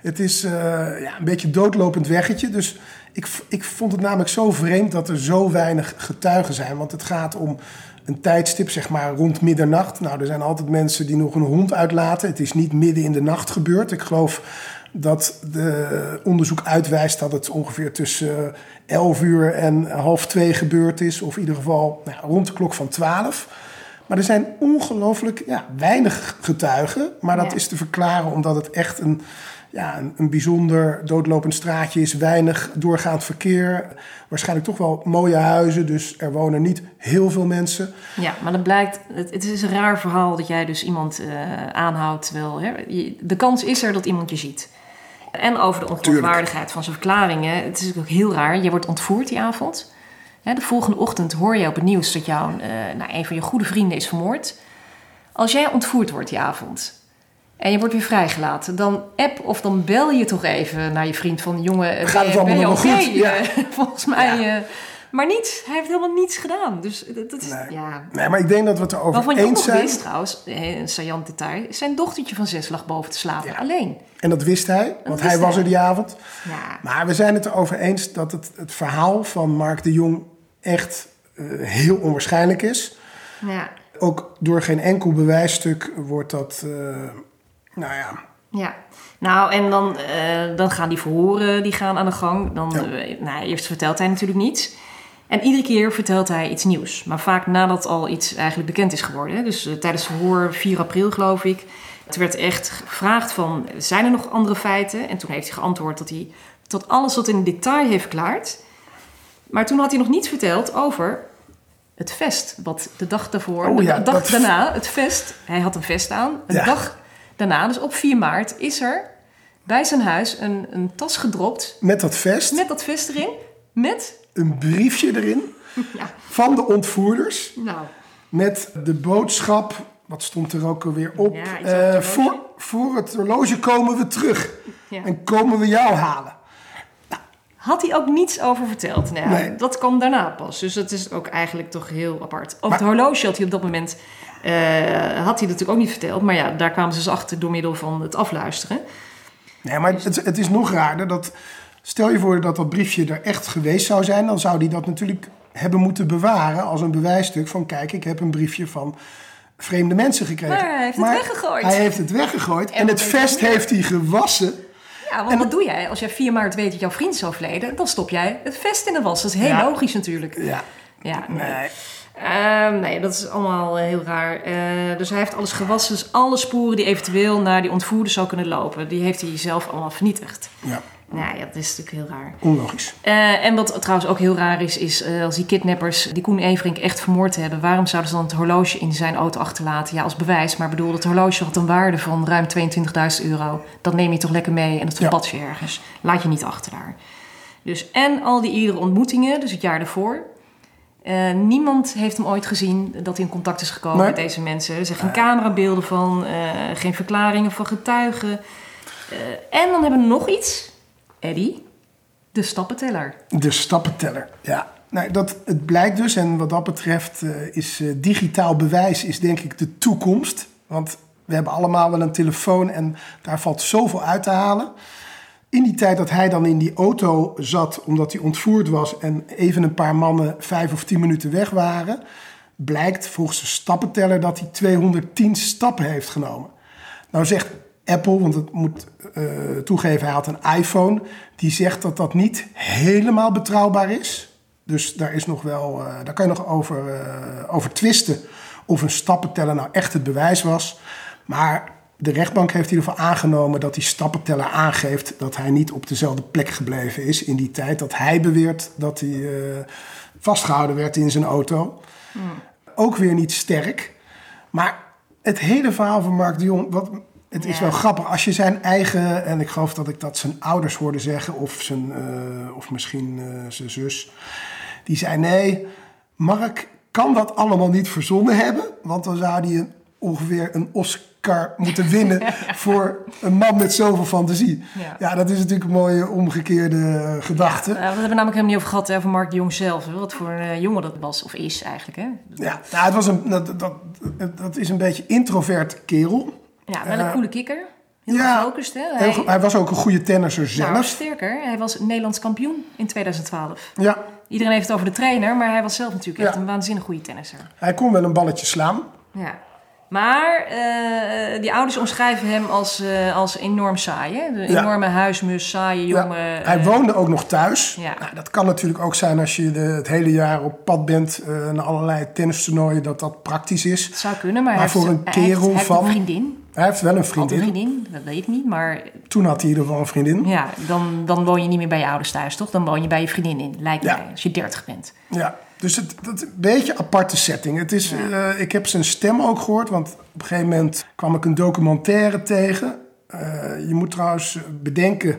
Het is eh, ja, een beetje doodlopend weggetje. Dus ik, ik vond het namelijk zo vreemd dat er zo weinig getuigen zijn. Want het gaat om een tijdstip, zeg maar rond middernacht. Nou, er zijn altijd mensen die nog een hond uitlaten. Het is niet midden in de nacht gebeurd. Ik geloof dat de onderzoek uitwijst dat het ongeveer tussen 11 uur en half twee gebeurd is. Of in ieder geval nou, rond de klok van 12. Maar er zijn ongelooflijk ja, weinig getuigen. Maar dat Ja. is te verklaren omdat het echt een, ja, een, een bijzonder doodlopend straatje is. Weinig doorgaand verkeer. Waarschijnlijk toch wel mooie huizen. Dus er wonen niet heel veel mensen. Ja, maar dat blijkt, het, het is een raar verhaal dat jij dus iemand eh, aanhoudt. Terwijl, hè, de kans is er dat iemand je ziet. En over de ongeloofwaardigheid van zijn verklaringen. Het is natuurlijk ook heel raar. Je wordt ontvoerd die avond. De volgende ochtend hoor je op het nieuws dat jouw, eh, nou, een van je goede vrienden is vermoord. Als jij ontvoerd wordt die avond en je wordt weer vrijgelaten, dan app of dan bel je toch even naar je vriend van jongen. Gaat het ben je- allemaal ben je nog goed? Ja. Eh, Volgens mij. Ja. eh, maar niets. Hij heeft helemaal niets gedaan. Dus dat, is. Nee. Ja, Nee, maar ik denk dat we het erover eens zijn. wist trouwens, eh, een saillant detail, zijn dochtertje van zes lag boven te slapen. Ja. Alleen. En dat wist hij, want wist hij was er die avond. Ja. Maar we zijn het erover eens dat het, het verhaal van Mark de Jong echt eh, heel onwaarschijnlijk is. Ja. Ook door geen enkel bewijsstuk wordt dat, eh, nou ja, ja. Nou, en dan, eh, dan gaan die verhoren die gaan aan de gang. Dan, Ja. eh, nou, eerst vertelt hij natuurlijk niets. En iedere keer vertelt hij iets nieuws. Maar vaak nadat al iets eigenlijk bekend is geworden. Dus eh, tijdens het verhoor 4 april, geloof ik. Toen werd echt gevraagd van, zijn er nog andere feiten? En toen heeft hij geantwoord dat hij tot alles tot in detail heeft verklaard. Maar toen had hij nog niets verteld over het vest. Wat de dag daarvoor, Oh de ja, dag dat- daarna, het vest. Hij had een vest aan. Een Ja. dag daarna, dus op 4 maart, is er bij zijn huis een, een tas gedropt. met dat vest, Met dat vest erin. Met, een briefje erin ja, van de ontvoerders. nou, Met de boodschap, wat stond er ook alweer op? Ja, Eh, voor, voor het horloge komen we terug. Ja. En komen we jou halen. had hij ook niets over verteld. Nou, Nee. Dat kwam daarna pas. Dus dat is ook eigenlijk toch heel apart. Over Maar- het horloge had hij op dat moment... eh, had hij natuurlijk ook niet verteld. Maar ja, daar kwamen ze dus achter door middel van het afluisteren. Nee, maar het, het is nog raarder dat... Stel je voor dat dat briefje er echt geweest zou zijn... dan zou die dat natuurlijk hebben moeten bewaren als een bewijsstuk van... kijk, ik heb een briefje van vreemde mensen gekregen. Maar hij heeft het weggegooid. Hij heeft het weggegooid. En, het vest heeft hij gewassen. Ja, want wat doe jij? Als jij 4 maart weet dat jouw vriend is overleden... dan stop jij het vest in de was. Dat is heel Ja. logisch natuurlijk. Ja, Ja, nee. nee. Ehm, nee, dat is allemaal eh, heel raar. Eh, dus hij heeft alles gewassen. Dus alle sporen die eventueel naar die ontvoerder zou kunnen lopen, die heeft hij zelf allemaal vernietigd. Ja, Nou ja, dat is natuurlijk heel raar. onlogisch. Eh, en wat trouwens ook heel raar is, is als die kidnappers die Koen Everink echt vermoord hebben, waarom zouden ze dan het horloge in zijn auto achterlaten? Ja, als bewijs. Maar bedoel, dat horloge had een waarde van ruim 22.000 euro. Dat neem je toch lekker mee en dat verpad je ergens. Laat je niet achter daar. Dus en al die eerdere ontmoetingen, dus het jaar daarvoor. Eh, niemand heeft hem ooit gezien dat hij in contact is gekomen Nee. met deze mensen. Er zijn geen camerabeelden van, eh, geen verklaringen van getuigen. Eh, en dan hebben we nog iets. Eddie, de stappenteller. De stappenteller, ja. Nou, dat, het blijkt dus, en wat dat betreft is digitaal bewijs is denk ik de toekomst. Want we hebben allemaal wel een telefoon en daar valt zoveel uit te halen. In die tijd dat hij dan in die auto zat omdat hij ontvoerd was en even een paar mannen vijf of tien minuten weg waren, blijkt volgens de stappenteller dat hij 210 stappen heeft genomen. Nou zegt Apple, want het moet eh, toegeven, hij had een iPhone, die zegt dat dat niet helemaal betrouwbaar is. Dus daar, is nog wel, eh, daar kan je nog over, eh, over twisten of een stappenteller nou echt het bewijs was. Maar de rechtbank heeft in ieder geval aangenomen dat die stappenteller aangeeft dat hij niet op dezelfde plek gebleven is in die tijd dat hij beweert dat hij eh, vastgehouden werd in zijn auto. Ook weer niet sterk. Maar het hele verhaal van Mark de Jong, wat, het is Ja. wel grappig. Als je zijn eigen, en ik geloof dat ik dat zijn ouders hoorde zeggen, of, zijn, eh, of misschien eh, zijn zus, die zei: Nee, Mark kan dat allemaal niet verzonnen hebben, want dan zou hij een, ongeveer een Oscar moeten winnen voor een man met zoveel fantasie. Ja. Ja, dat is natuurlijk een mooie omgekeerde gedachte. Ja, we hebben namelijk helemaal niet over gehad, hè, over Mark de Jong zelf. Wat voor een eh, jongen dat was, of is eigenlijk. Hè? Ja, nou, het was een, dat, dat, dat is een beetje introvert kerel. Ja, wel een Eh, coole kikker. Heel ja, gefocust, hè? Hij, was ook een goede tennisser nou, zelf. sterker, hij was Nederlands kampioen in 2012. Ja, Iedereen heeft het over de trainer, maar hij was zelf natuurlijk echt Ja. een waanzinnig goede tennisser. hij kon wel een balletje slaan. Ja. Maar eh, die ouders omschrijven hem als, eh, als enorm saai. Hè? De Ja. enorme huismus, saaie Ja, jongen. hij eh, woonde ook nog thuis. Ja. Nou, dat kan natuurlijk ook zijn als je de, het hele jaar op pad bent eh, naar allerlei tennistoernooien, dat dat praktisch is. Het zou kunnen, maar, Maar hij, voor heeft, een hij heeft- kerel hij heeft van- een vriendin. Hij heeft wel een Had een vriendin. vriendin, dat weet ik niet. Maar Toen had hij in ieder geval een vriendin. ja, dan, dan woon je niet meer bij je ouders thuis, toch? Dan woon je bij je vriendin in, lijkt Ja. mij, als je 30 bent. Ja, dus het, dat een beetje aparte setting. Het is, eh, ik heb zijn stem ook gehoord, want op een gegeven moment kwam ik een documentaire tegen. Eh, je moet trouwens bedenken,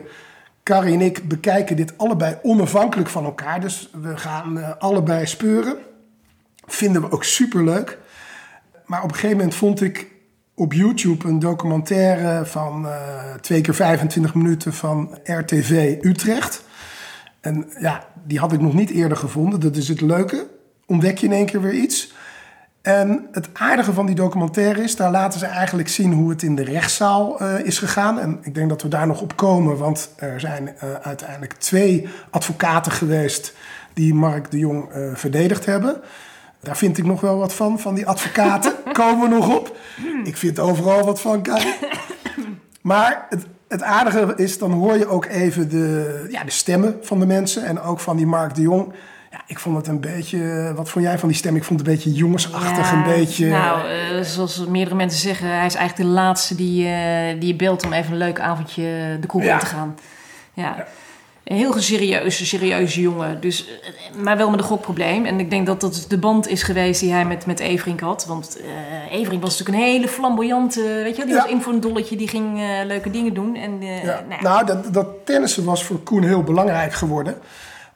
Carrie en ik bekijken dit allebei onafhankelijk van elkaar. Dus we gaan eh, allebei speuren. Vinden we ook superleuk. Maar op een gegeven moment vond ik op YouTube een documentaire van twee keer 25 minuten van RTV Utrecht. En ja, die had ik nog niet eerder gevonden. Dat is het leuke. Ontdek je in één keer weer iets. En het aardige van die documentaire is, daar laten ze eigenlijk zien hoe het in de rechtszaal eh, is gegaan. En ik denk dat we daar nog op komen, want er zijn eh, uiteindelijk twee advocaten geweest die Mark de Jong eh, verdedigd hebben. Daar vind ik nog wel wat van, van die advocaten. komen we nog op. Ik vind overal wat van, Kai. Maar het, het aardige is, dan hoor je ook even de, ja, de stemmen van de mensen. En ook van die Mark de Jong. Ja, ik vond het een beetje... Wat vond jij van die stem? Ik vond het een beetje jongensachtig, Ja, een beetje... Nou, eh, zoals meerdere mensen zeggen, hij is eigenlijk de laatste die, eh, die je belt om even een leuk avondje de kroeg Ja. in te gaan. Ja. Een heel serieuze, serieuze jongen. Dus, eh, maar wel met een gokprobleem. En ik denk dat dat de band is geweest die hij met, met Everink had. Want eh Everink was natuurlijk een hele flamboyante... Weet je wel, die Ja. was in voor een dolletje. Die ging eh, leuke dingen doen. En, eh, Ja. nou, Nou, dat, dat tennissen was voor Koen heel belangrijk geworden.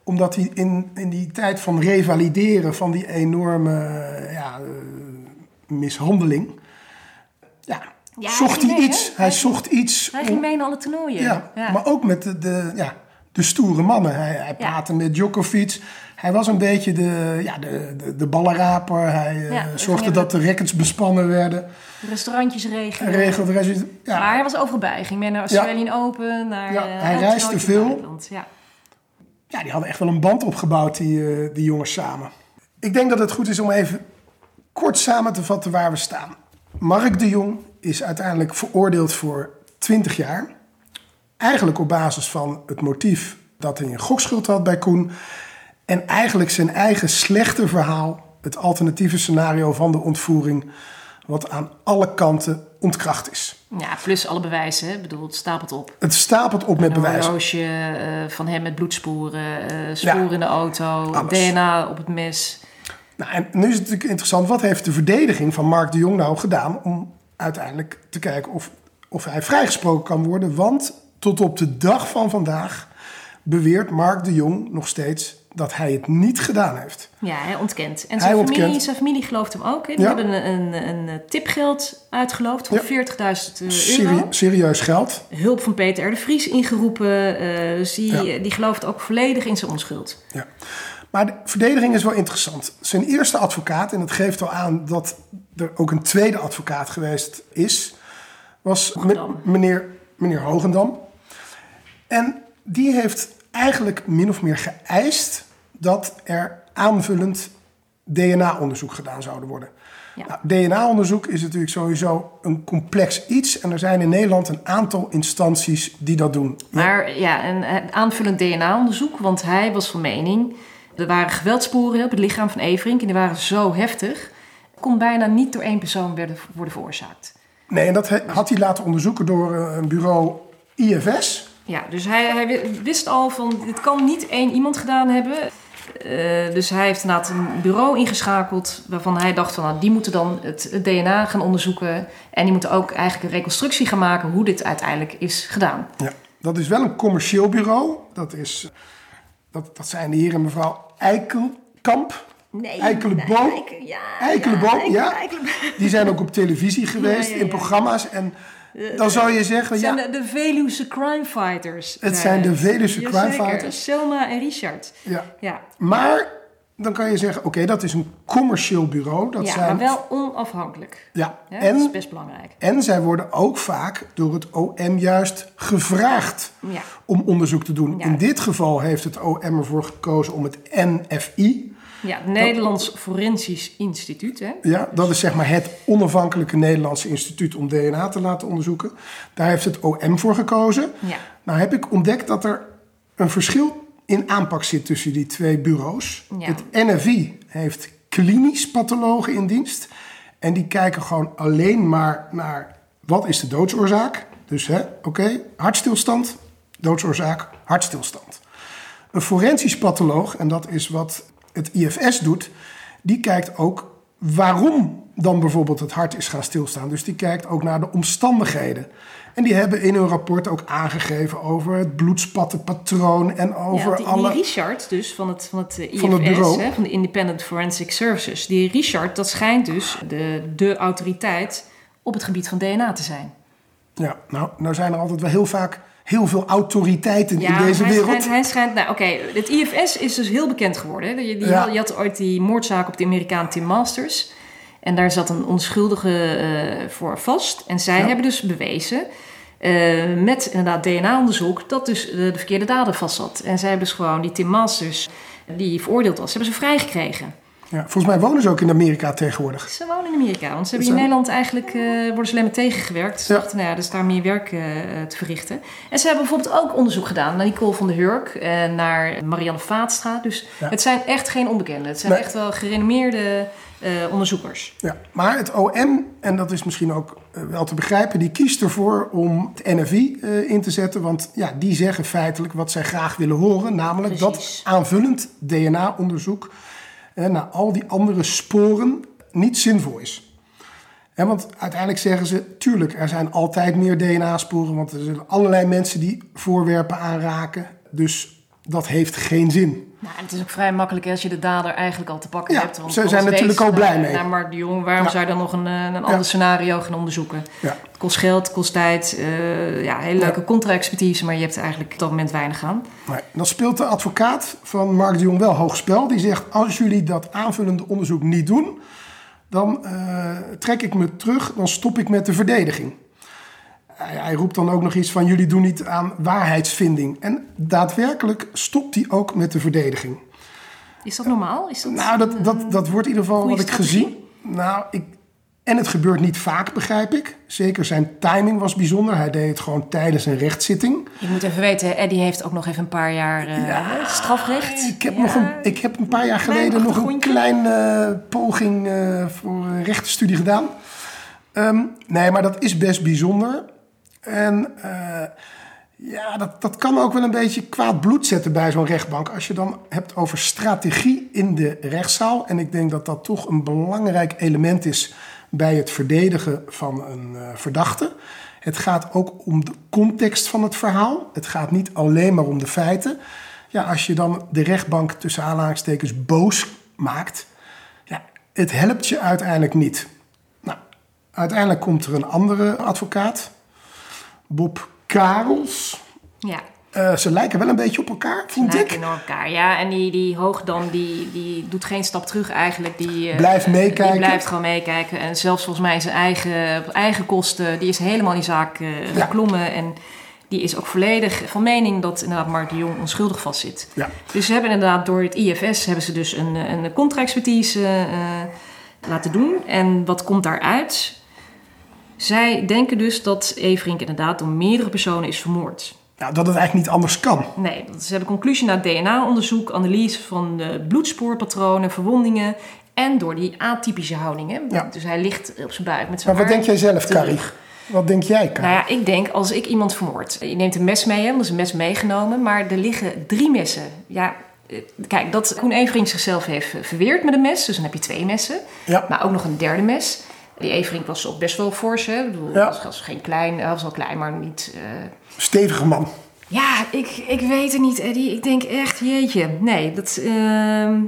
Omdat hij in, in die tijd van revalideren van die enorme eh, ja, eh, mishandeling... Ja, Ja, zocht hij hij ging mee, iets. hè? Hij zocht iets... hij om- ging mee in alle toernooien. Ja, maar ook met de, de, ja, de stoere mannen. Hij, hij praatte met Djokovic. Hij was een beetje de, ja, de, de, de ballenraper. Hij eh, Ja, zorgde dat de rackets bespannen werden. Restaurantjes regelen. Regelde de rest. Ja, Maar hij was overal bij. Hij ging mee naar Australian Open, naar Ja, eh, hij reisde veel. Ja. ja, die hadden echt wel een band opgebouwd, die, eh, die jongens samen. Ik denk dat het goed is om even kort samen te vatten waar we staan. Mark de Jong is uiteindelijk veroordeeld voor 20 jaar. Eigenlijk op basis van het motief dat hij een gokschuld had bij Koen. En eigenlijk zijn eigen slechte verhaal het alternatieve scenario van de ontvoering, wat aan alle kanten ontkracht is. Ja, plus alle bewijzen. Ik bedoel, het stapelt op. Het stapelt op met Een bewijzen. horloge eh, van hem met bloedsporen, eh, sporen in de auto, alles. DNA op het mes. Nou, en nu is het natuurlijk interessant, wat heeft de verdediging van Mark de Jong nou gedaan om uiteindelijk te kijken of, of hij vrijgesproken kan worden? Want tot op de dag van vandaag beweert Mark de Jong nog steeds dat hij het niet gedaan heeft. Ja, hij ontkent. En Hij zijn, familie, ontkent. zijn familie gelooft hem ook. Die Ja. hebben een, een, een tipgeld uitgeloofd van Ja. 40.000 euro. Serie- serieus geld. Hulp van Peter R. de Vries ingeroepen. eh, dus die, Ja. die gelooft ook volledig in zijn onschuld. Ja. Maar de verdediging is wel interessant. Zijn eerste advocaat, en het geeft al aan dat er ook een tweede advocaat geweest is, was meneer, meneer Hogendam. En die heeft eigenlijk min of meer geëist dat er aanvullend DNA-onderzoek gedaan zouden worden. Ja. Nou, DNA-onderzoek is natuurlijk sowieso een complex iets. En er zijn in Nederland een aantal instanties die dat doen. Maar ja, een, aanvullend DNA-onderzoek. Want hij was van mening... Er waren geweldsporen op het lichaam van Everink. En die waren zo heftig... kon bijna niet door één persoon werden, worden veroorzaakt. Nee, en dat had hij laten onderzoeken door eh, een bureau IFS. Ja, dus hij, hij wi- wist al van... dit kan niet één iemand gedaan hebben... Eh, dus hij heeft inderdaad een bureau ingeschakeld waarvan hij dacht van nou, die moeten dan het, het DNA gaan onderzoeken en die moeten ook eigenlijk een reconstructie gaan maken hoe dit uiteindelijk is gedaan. Ja, dat is wel een commercieel bureau. Dat, is, dat, dat zijn de heer en mevrouw Eikelkamp. Nee, Eikelboom. Eiken- ja, Eikelboom, Eiken- ja. Die zijn ook op televisie geweest, ja, in ja. programma's. En dan zou je zeggen, Het zijn ja, de, de Veluwse crime fighters. Het zijn de Veluwse crime fighters. Selma en Richard. ja. Ja, Maar dan kan je zeggen, oké, dat is een commercieel bureau. Dat ja zijn, maar wel onafhankelijk. Ja, Ja, dat is en, best belangrijk. en zij worden ook vaak door het OM juist gevraagd Ja. om onderzoek te doen. Ja. In dit geval heeft het OM ervoor gekozen om het NFI, Ja, het Nederlands Forensisch Instituut. Hè? Ja, dat is zeg maar het onafhankelijke Nederlandse instituut om DNA te laten onderzoeken. Daar heeft het OM voor gekozen. Ja. Nou heb ik ontdekt dat er een verschil in aanpak zit tussen die twee bureaus. Ja. Het NFI heeft klinisch pathologen in dienst. En die kijken gewoon alleen maar naar wat is de doodsoorzaak. Dus hè, oké, hartstilstand, doodsoorzaak, hartstilstand. Een forensisch patholoog, en dat is wat het IFS doet, die kijkt ook waarom dan bijvoorbeeld het hart is gaan stilstaan. Dus die kijkt ook naar de omstandigheden. En die hebben in hun rapport ook aangegeven over het bloedspattenpatroon en over ja, die, alle... die Richard dus van het, van het eh, IFS, Van het bureau. Hè, van de Independent Forensic Services. Die Richard, dat schijnt dus de, de autoriteit op het gebied van DNA te zijn. Ja, nou, nou zijn er altijd wel heel vaak heel veel autoriteiten Ja, in deze hij wereld. Schijnt, hij schijnt, nou oké, het IFS is dus heel bekend geworden. Die, die Ja. had, je had ooit die moordzaak op de Amerikaan Tim Masters. En daar zat een onschuldige eh, voor vast. En zij Ja. hebben dus bewezen, eh, met inderdaad DNA-onderzoek, dat dus de, de verkeerde dader vast zat. En zij hebben dus gewoon die Tim Masters, die veroordeeld was, hebben ze vrijgekregen. Ja, volgens mij wonen ze ook in Amerika tegenwoordig. Ze wonen in Amerika, want ze hebben in Nederland eigenlijk eh, worden ze alleen maar tegengewerkt. Ze Ja. dachten, nou ja, er is daar meer werk eh, te verrichten. En ze hebben bijvoorbeeld ook onderzoek gedaan naar Nicole van der Hurk en naar Marianne Vaatstra. Dus Ja. het zijn echt geen onbekenden. Het zijn Nee. echt wel gerenommeerde eh, onderzoekers. Ja, maar het OM, en dat is misschien ook eh, wel te begrijpen, die kiest ervoor om het NFI eh, in te zetten. Want ja, die zeggen feitelijk wat zij graag willen horen. Namelijk Precies. dat aanvullend DNA-onderzoek eh, naar al die andere sporen niet zinvol is. Want uiteindelijk zeggen ze, tuurlijk, er zijn altijd meer DNA-sporen. Want er zijn allerlei mensen die voorwerpen aanraken. Dus dat heeft geen zin. Nou, het is ook vrij makkelijk als je de dader eigenlijk al te pakken Ja, hebt. Want ze zijn natuurlijk al ze blij naar- mee. Naar Mark de Jong, waarom Ja. zou je dan nog een, eh, een ander scenario gaan onderzoeken? Het kost geld, het kost tijd, eh, ja, hele leuke contra-expertise, maar je hebt eigenlijk op dat moment weinig aan. Nee, dan speelt de advocaat van Mark de Jong wel hoog spel. Die zegt, als jullie dat aanvullende onderzoek niet doen... dan eh, trek ik me terug, dan stop ik met de verdediging. Hij, hij roept dan ook nog iets van, jullie doen niet aan waarheidsvinding. En daadwerkelijk stopt hij ook met de verdediging. Is dat normaal? Is dat, Nou, dat, dat, dat wordt in ieder geval wat ik strategie? gezien. Nou, ik, En het gebeurt niet vaak, begrijp ik. Zeker zijn timing was bijzonder. Hij deed het gewoon tijdens een rechtszitting. Je moet even weten, Eddie heeft ook nog even een paar jaar uh, strafrecht. Ik heb, Ja. nog een, ik heb een paar jaar geleden nog een kleine eh, poging eh, voor een rechtenstudie gedaan. Ehm, nee, maar dat is best bijzonder. En eh, ja, dat, dat kan ook wel een beetje kwaad bloed zetten bij zo'n rechtbank. Als je dan hebt over strategie in de rechtszaal. En ik denk dat dat toch een belangrijk element is bij het verdedigen van een eh, verdachte. Het gaat ook om de context van het verhaal. Het gaat niet alleen maar om de feiten. Ja, als je dan de rechtbank tussen aanhalingstekens boos maakt, ja, het helpt je uiteindelijk niet. Nou, uiteindelijk komt er een andere advocaat, Bob Karels. Ja, Eh, ze lijken wel een beetje op elkaar, vond lijken ik. in elkaar. Ja, en die, die Hoogdam, die, die doet geen stap terug eigenlijk. Die, eh, Blijft meekijken. Die blijft gewoon meekijken. En zelfs volgens mij zijn eigen, op eigen kosten, die is helemaal in die zaak eh, Ja. geklommen. En die is ook volledig van mening dat inderdaad Mark de Jong onschuldig vastzit. Ja. Dus ze hebben inderdaad door het IFS hebben ze dus een, een contra-expertise laten doen. En wat komt daaruit? Zij denken dus dat Everink inderdaad door meerdere personen is vermoord. Nou, dat het eigenlijk niet anders kan. Nee, ze hebben conclusie na DNA-onderzoek, analyse van bloedspoorpatronen, verwondingen en door die atypische houdingen. Ja. Dus hij ligt op zijn buik met zijn Maar wat denk jij zelf. Carrie? Wat denk jij, Carrie? Nou ja, ik denk als ik iemand vermoord. Je neemt een mes mee, hè, want er is een mes meegenomen, maar er liggen drie messen. Ja, eh, kijk, dat Koen Everink zichzelf heeft verweerd met een mes, dus dan heb je twee messen. Ja. Maar ook nog een derde mes. Die Everink was ook best wel fors, hè. Ik bedoel, Ja. was, was geen klein, hij was wel klein, maar niet... eh, Stevige man. ja, ik, ik weet het niet, Eddie. Ik denk echt, jeetje. Nee, dat... ehm,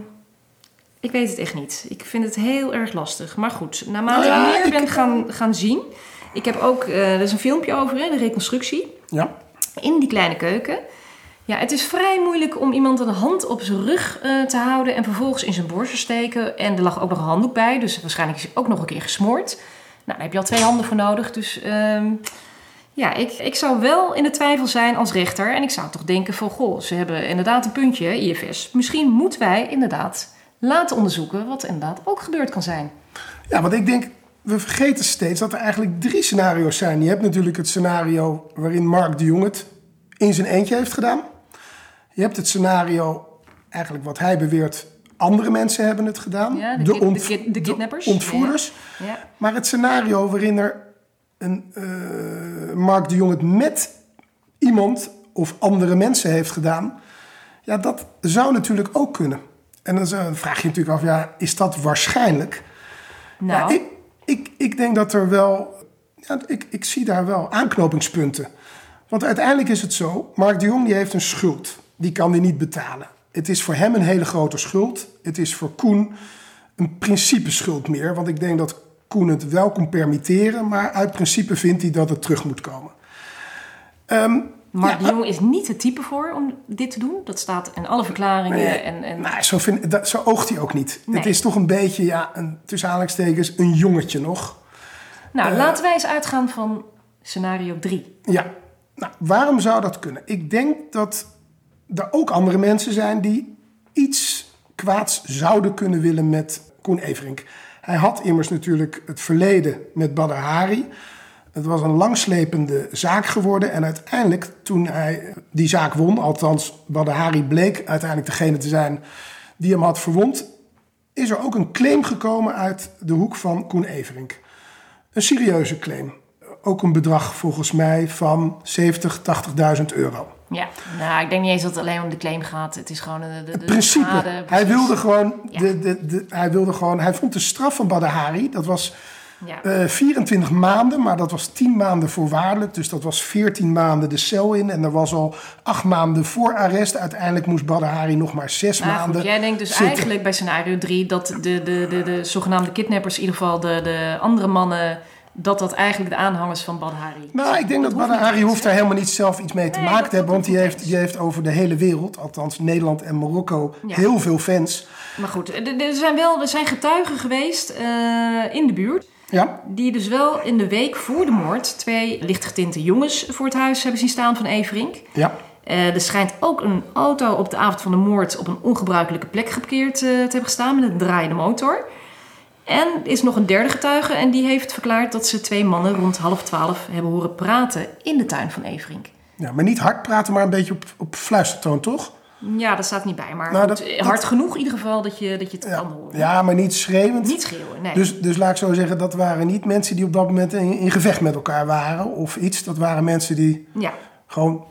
ik weet het echt niet. Ik vind het heel erg lastig. Maar goed, naarmate Nou ja, ik meer ben gaan, gaan zien... Ik heb ook... eh, er is een filmpje over, hè, de reconstructie. Ja. In die kleine keuken. Ja, het is vrij moeilijk om iemand een hand op zijn rug eh, te houden... en vervolgens in zijn borst te steken. En er lag ook nog een handdoek bij. Dus waarschijnlijk is hij ook nog een keer gesmoord. Nou, daar heb je al twee handen voor nodig. Dus... ehm, ja, ik, ik zou wel in de twijfel zijn als rechter. En ik zou toch denken van, goh, ze hebben inderdaad een puntje, IFS. Misschien moeten wij inderdaad laten onderzoeken wat inderdaad ook gebeurd kan zijn. Ja, want ik denk, we vergeten steeds dat er eigenlijk drie scenario's zijn. Je hebt natuurlijk het scenario waarin Mark de Jong het in zijn eentje heeft gedaan. Je hebt het scenario, eigenlijk wat hij beweert, andere mensen hebben het gedaan. Ja, de kid- de ontv- kid- de kidnappers. ontvoerders. Ja, Maar het scenario waarin er een, eh, Mark de Jong het met iemand of andere mensen heeft gedaan, ja, dat zou natuurlijk ook kunnen. En dan vraag je je natuurlijk af, ja, is dat waarschijnlijk? nou, ik, ik, ik denk dat er wel. Ja, ik, ik zie daar wel aanknopingspunten. Want uiteindelijk is het zo: Mark de Jong die heeft een schuld. Die kan hij niet betalen. Het is voor hem een hele grote schuld. Het is voor Koen een principeschuld meer. Want ik denk dat Koen het wel kon permitteren. Maar uit principe vindt hij dat het terug moet komen. Mark ja, de Jong is niet het type voor om dit te doen. Dat staat in alle verklaringen. Nee, en, en, Maar zo, vind, dat, zo oogt hij ook niet. Nee. Het is toch een beetje, ja, een, tussen aanhalingstekens, een jongetje nog. nou, eh, laten wij eens uitgaan van scenario 3. Ja, nou, waarom zou dat kunnen? Ik denk dat er ook andere mensen zijn die iets kwaads zouden kunnen willen met Koen Everink. Hij had immers natuurlijk het verleden met Badr Hari. Het was een langslepende zaak geworden. En uiteindelijk, toen hij die zaak won, althans Badr Hari bleek uiteindelijk degene te zijn die hem had verwond, is er ook een claim gekomen uit de hoek van Koen Everink. Een serieuze claim. Ook een bedrag volgens mij van 70, 80.000 euro. Ja, nou, ik denk niet eens dat het alleen om de claim gaat. Het is gewoon de, de, de Principe. schade, hij wilde gewoon, Ja. de, de, de, hij wilde gewoon, hij vond de straf van Badr Hari, dat was Ja. eh 24 maanden, maar dat was 10 maanden voorwaardelijk. Dus dat was 14 maanden de cel in. En er was al 8 maanden voor arrest. Uiteindelijk moest Badr Hari nog maar 6 Nou maanden goed, jij denkt dus zitten. eigenlijk bij scenario 3 dat de, de, de, de zogenaamde kidnappers, in ieder geval de, de andere mannen, dat dat eigenlijk de aanhangers van Bad Hari Nou, ik denk dat hoeft Badr niet Hari eens, hoeft daar helemaal niet zelf iets mee te Nee, maken dat- te hebben. dat Want die heeft, die heeft over de hele wereld, althans Nederland en Marokko, Ja. heel veel fans. Maar goed, er, er zijn wel er zijn getuigen geweest eh, in de buurt. Ja, Die dus wel in de week voor de moord twee lichtgetinte jongens voor het huis hebben zien staan van Everink. ja. Eh, er schijnt ook een auto op de avond van de moord op een ongebruikelijke plek geparkeerd eh, te hebben gestaan met een draaiende motor. En is nog een derde getuige en die heeft verklaard dat ze twee mannen rond half twaalf hebben horen praten in de tuin van Everink. Ja, maar niet hard praten, maar een beetje op, op fluistertoon, toch? Ja, dat staat niet bij, maar Nou, goed, dat- dat- hard genoeg in ieder geval dat je, dat je het Ja, kan horen. ja maar niet schreeuwend. Niet schreeuwen, nee. Dus, dus laat ik zo zeggen, dat waren niet mensen die op dat moment in, in gevecht met elkaar waren of iets. Dat waren mensen die Ja. gewoon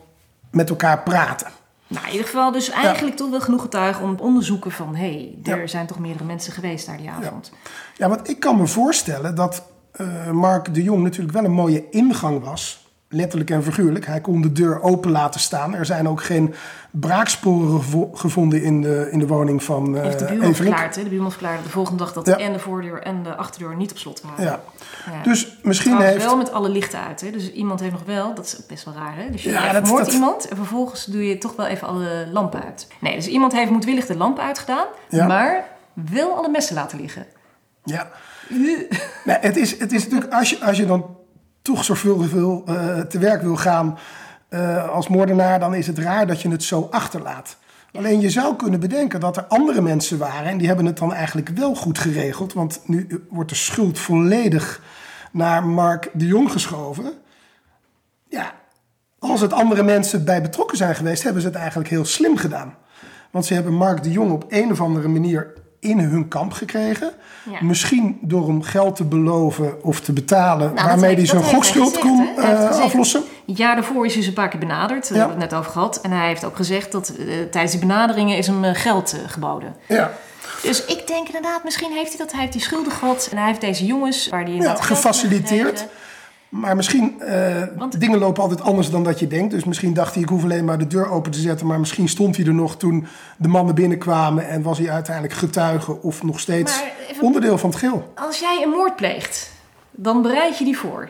met elkaar praten. Nou, in ieder geval dus eigenlijk toch wel genoeg getuigen om onderzoeken van... hé, hey, er Ja. zijn toch meerdere mensen geweest daar die avond. Ja, want ik kan me voorstellen dat eh, Mark de Jong natuurlijk wel een mooie ingang was. Letterlijk en figuurlijk. Hij kon de deur open laten staan. Er zijn ook geen braaksporen gevo- gevonden in de, in de woning van eh Heeft de buurman Everink. verklaard, hè? De buurman verklaarde de volgende dag dat Ja. en de voordeur en de achterdeur niet op slot waren. Ja. Ja. Dus misschien Trouwens heeft... wel met alle lichten uit. Hè? Dus iemand heeft nog wel, dat is best wel raar. Hè? Dus je Ja, dat- dat- iemand en vervolgens doe je toch wel even alle lampen uit. Nee, dus iemand heeft moedwillig de lamp uitgedaan, Ja. maar wel alle messen laten liggen. Ja. Nee, het, is, het is natuurlijk, als je, als je dan toch zorgvuldig wil, eh, te werk wil gaan eh, als moordenaar, dan is het raar dat je het zo achterlaat. Alleen je zou kunnen bedenken dat er andere mensen waren en die hebben het dan eigenlijk wel goed geregeld. Want nu wordt de schuld volledig naar Mark de Jong geschoven. Ja, als het andere mensen bij betrokken zijn geweest, hebben ze het eigenlijk heel slim gedaan. Want ze hebben Mark de Jong op een of andere manier in hun kamp gekregen. Ja. Misschien door hem geld te beloven of te betalen, Nou, waarmee hij zijn gokschuld kon eh, aflossen. Het jaar daarvoor is hij ze een paar keer benaderd, daar Ja. hebben we het net over gehad. En hij heeft ook gezegd dat eh, tijdens die benaderingen is hem eh, geld eh, geboden. Ja, Dus ik denk inderdaad, misschien heeft hij dat. Hij heeft die schulden gehad en hij heeft deze jongens, waar hij ja gefaciliteerd. Maar misschien, eh, Want- dingen lopen altijd anders dan dat je denkt. Dus misschien dacht hij, ik hoef alleen maar de deur open te zetten. Maar misschien stond hij er nog toen de mannen binnenkwamen. En was hij uiteindelijk getuige of nog steeds even- onderdeel van het geheel. Als jij een moord pleegt, dan bereid je die voor.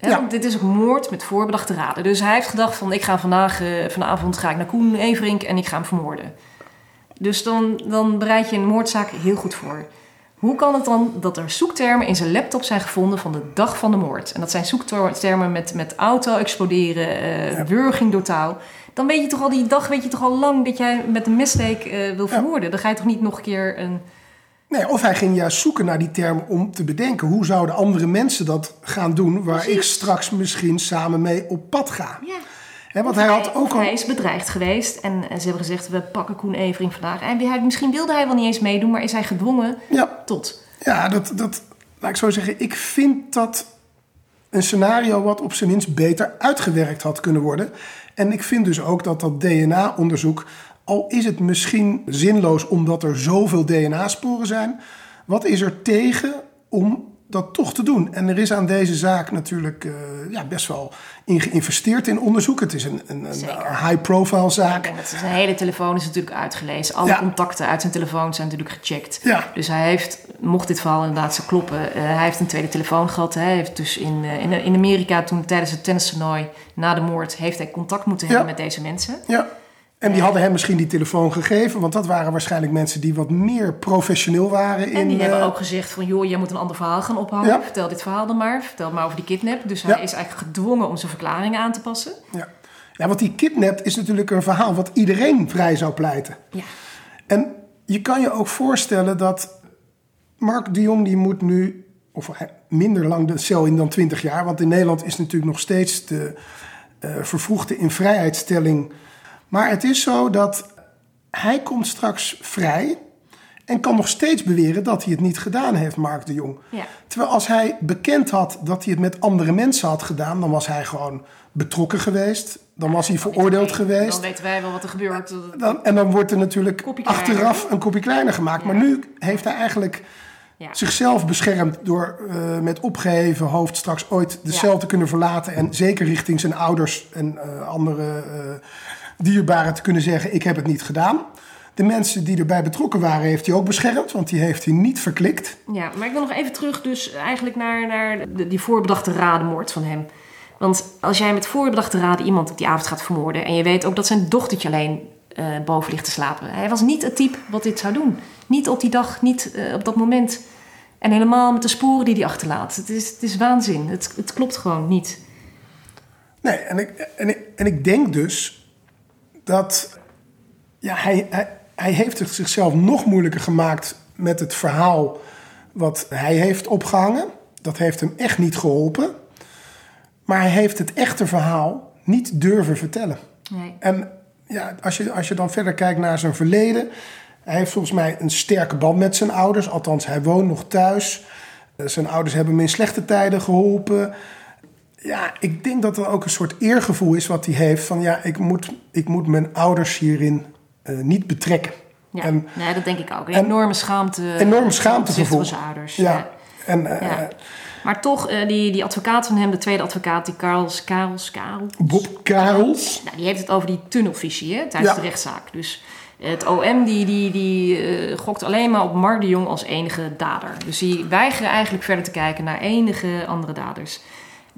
Ja. Want dit is ook moord met voorbedachte raden. Dus hij heeft gedacht van ik ga vandaag, eh, vanavond ga ik naar Koen Everink en ik ga hem vermoorden. Dus dan, dan bereid je een moordzaak heel goed voor. Hoe kan het dan dat er zoektermen in zijn laptop zijn gevonden van de dag van de moord? En dat zijn zoektermen met, met auto exploderen, eh wurging door touw. Dan weet je toch al die dag, weet je toch al lang dat jij met een messteek eh, wil vermoorden. Dan ga je toch niet nog een keer een... Nee, of hij ging juist zoeken naar die term om te bedenken... hoe zouden andere mensen dat gaan doen... waar ik straks misschien samen mee op pad ga. Ja. Want hij had ook al... Hij is bedreigd geweest en ze hebben gezegd: we pakken Koen Evering vandaag. En hij, misschien wilde hij wel niet eens meedoen, maar is hij gedwongen Ja, tot. Ja, dat, dat, laat ik zo zeggen. Ik vind dat een scenario wat op zijn minst beter uitgewerkt had kunnen worden. En ik vind dus ook dat dat DNA-onderzoek, al is het misschien zinloos omdat er zoveel DNA-sporen zijn, wat is er tegen om dat toch te doen? En er is aan deze zaak natuurlijk eh, ja, best wel in geïnvesteerd in onderzoek. Het is een, een, een high-profile zaak. En dat zijn hele telefoon is natuurlijk uitgelezen. Alle Ja. contacten uit zijn telefoon zijn natuurlijk gecheckt. Ja. Dus hij heeft, mocht dit verhaal inderdaad zo kloppen, eh, hij heeft een tweede telefoon gehad. Hij heeft dus in, eh, in, in Amerika toen tijdens het tennistoernooi na de moord, heeft hij contact moeten hebben Ja. met deze mensen. Ja. En die hadden hem misschien die telefoon gegeven, want dat waren waarschijnlijk mensen die wat meer professioneel waren. En in, die hebben eh, ook gezegd van, joh, jij moet een ander verhaal gaan ophangen. Ja. Vertel dit verhaal dan maar. Vertel maar over die kidnap. Dus hij Ja. is eigenlijk gedwongen om zijn verklaringen aan te passen. Ja. ja, want die kidnapped is natuurlijk een verhaal wat iedereen vrij zou pleiten. Ja. En je kan je ook voorstellen dat Mark de Jong die moet nu, of minder lang de cel in dan 20 jaar, want in Nederland is natuurlijk nog steeds de eh, vervroegde invrijheidstelling. Maar het is zo dat hij komt straks vrij en kan nog steeds beweren dat hij het niet gedaan heeft, Mark de Jong. Ja. Terwijl als hij bekend had dat hij het met andere mensen had gedaan, dan was hij gewoon betrokken geweest. Dan was hij veroordeeld geweest. Dan weten wij wel wat er gebeurt. Dan, en dan wordt er natuurlijk achteraf een kopje kleiner gemaakt. Maar nu heeft hij eigenlijk Ja. zichzelf beschermd door eh, met opgeheven hoofd straks ooit de cel te kunnen verlaten. En zeker richting zijn ouders en eh, andere eh, dierbaren te kunnen zeggen: Ik heb het niet gedaan. De mensen die erbij betrokken waren, heeft hij ook beschermd, want die heeft hij niet verklikt. Ja, maar ik wil nog even terug dus eigenlijk naar, naar de- die voorbedachte radenmoord van hem. Want als jij met voorbedachte raden iemand op die avond gaat vermoorden... en je weet ook dat zijn dochtertje alleen eh, boven ligt te slapen. Hij was niet het type wat dit zou doen. Niet op die dag, niet eh, op dat moment. En helemaal met de sporen die hij achterlaat. Het is, het is waanzin. Het, het klopt gewoon niet. Nee, en ik, en ik, en ik denk dus dat ja, hij, hij, hij heeft het zichzelf nog moeilijker gemaakt met het verhaal wat hij heeft opgehangen. Dat heeft hem echt niet geholpen. Maar hij heeft het echte verhaal niet durven vertellen. Nee. En ja, als, je, als je dan verder kijkt naar zijn verleden. Hij heeft volgens mij een sterke band met zijn ouders. Althans, hij woont nog thuis. Eh, Zijn ouders hebben hem in slechte tijden geholpen. Ja, ik denk dat er ook een soort eergevoel is wat hij heeft. Van ja, ik moet, ik moet mijn ouders hierin eh, niet betrekken. Ja, En nee, dat denk ik ook. Een en- enorme schaamte. enorm schaamtegevoel. Van zijn ouders. Ja. En eh, Ja. Maar toch, eh, die, die advocaat van hem, de tweede advocaat, die Karels, Karels, Karel, Bob Karels. nou, die heeft het over die tunnelvisie hè, tijdens Ja. de rechtszaak. Dus het OM die, die, die eh, gokt alleen maar op Mark de Jong als enige dader. Dus die weigeren eigenlijk verder te kijken naar enige andere daders.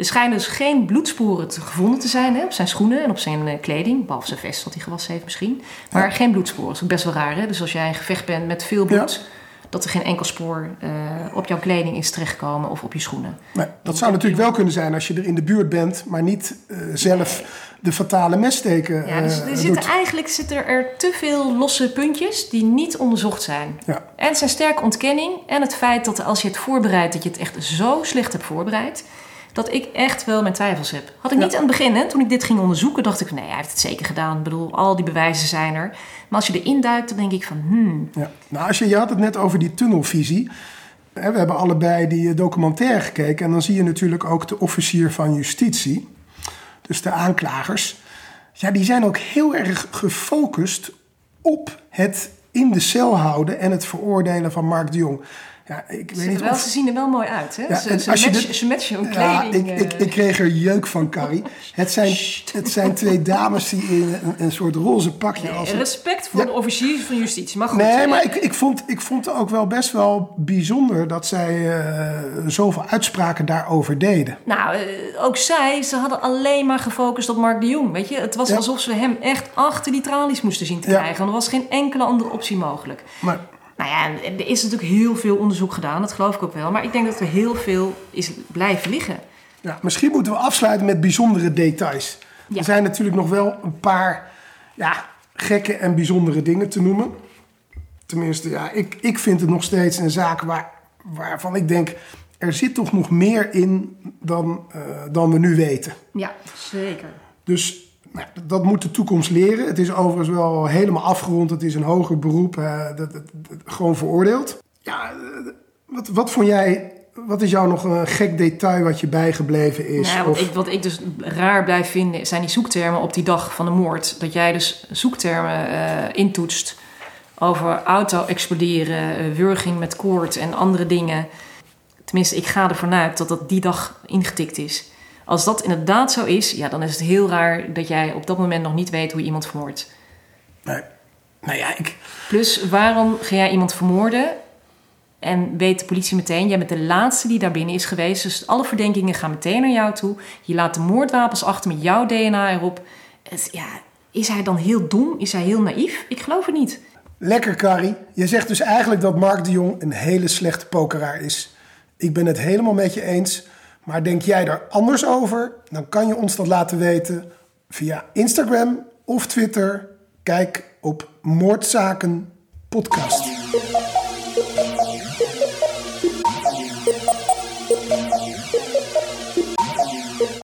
Er schijnen dus geen bloedsporen te gevonden te zijn hè, op zijn schoenen en op zijn eh, kleding. Behalve zijn vest wat hij gewassen heeft misschien. Maar geen bloedsporen. Dat is best wel raar. Hè? Dus als jij in gevecht bent met veel bloed... dat er geen enkel spoor eh, op jouw kleding is terechtgekomen of op je schoenen. Nee, dat zou natuurlijk wel kunnen zijn als je er in de buurt bent, maar niet eh, zelf de fatale messteken Ja, dus er zitten eigenlijk zitten er te veel losse puntjes die niet onderzocht zijn. Ja. En zijn sterke ontkenning en het feit dat als je het voorbereidt, dat je het echt zo slecht hebt voorbereid, dat ik echt wel mijn twijfels heb. Had ik Ja. niet aan het begin, hè, toen ik dit ging onderzoeken, dacht ik, nee, hij heeft het zeker gedaan. Ik bedoel, al die bewijzen zijn er. Maar als je erin duikt, dan denk ik van, hmm, Ja. Nou, als je, je had het net over die tunnelvisie. We hebben allebei die eh, documentaire gekeken. En dan zie je natuurlijk ook de officier van justitie. Dus de aanklagers. Ja, die zijn ook heel erg gefocust op het in de cel houden en het veroordelen van Mark de Jong. Ja, ik weet ze, niet wel, of... ze zien er wel mooi uit. Hè? Ja, ze, ze, matchen, dit- ze matchen hun Ja, kleding. ik, ik, eh. ik kreeg er jeuk van, Carrie. Het zijn, het zijn twee dames die in een, een soort roze pakje... Nee, als respect voor Ja. de officiers van justitie. Maar goed, Nee, maar ik, ik, vond, ik vond het ook wel best wel bijzonder dat zij eh, zoveel uitspraken daarover deden. Nou, eh, ook zij, ze hadden alleen maar gefocust op Mark de Jong. Weet je, het was alsof ze hem echt achter die tralies moesten zien te krijgen. Er was geen enkele andere optie mogelijk. Maar Nou ja, er is natuurlijk heel veel onderzoek gedaan, dat geloof ik ook wel. Maar ik denk dat er heel veel is blijven liggen. ja, misschien moeten we afsluiten met bijzondere details. Ja. Er zijn natuurlijk nog wel een paar ja, gekke en bijzondere dingen te noemen. Tenminste, ja, ik, ik vind het nog steeds een zaak waar, waarvan ik denk... er zit toch nog meer in dan, eh, dan we nu weten. Ja, zeker. Dus nou, dat moet de toekomst leren. Het is overigens wel helemaal afgerond. Het is een hoger beroep. eh, dat, dat- dat- gewoon veroordeeld. Ja, eh, wat, wat vond jij... Wat is jou nog een gek detail wat je bijgebleven is? Nou, wat, Of- ik, wat ik dus raar blijf vinden, zijn die zoektermen op die dag van de moord. Dat jij dus zoektermen eh, intoetst over auto exploderen, eh, wurging met koord en andere dingen. Tenminste, ik ga ervan uit dat dat die dag ingetikt is. Als dat inderdaad zo is, ja, dan is het heel raar dat jij op dat moment nog niet weet hoe je iemand vermoordt. Nee. Nou ja, ik... Plus, waarom ga jij iemand vermoorden en weet de politie meteen, jij bent de laatste die daar binnen is geweest, dus alle verdenkingen gaan meteen naar jou toe. Je laat de moordwapens achter met jouw DNA erop. Het, ja, is hij dan heel dom? Is hij heel naïef? Ik geloof het niet. Lekker, Carrie. Je zegt dus eigenlijk dat Mark de Jong een hele slechte pokeraar is. Ik ben het helemaal met je eens. Maar denk jij daar anders over? Dan kan je ons dat laten weten via Instagram of Twitter. Kijk op Moordzaken Podcast.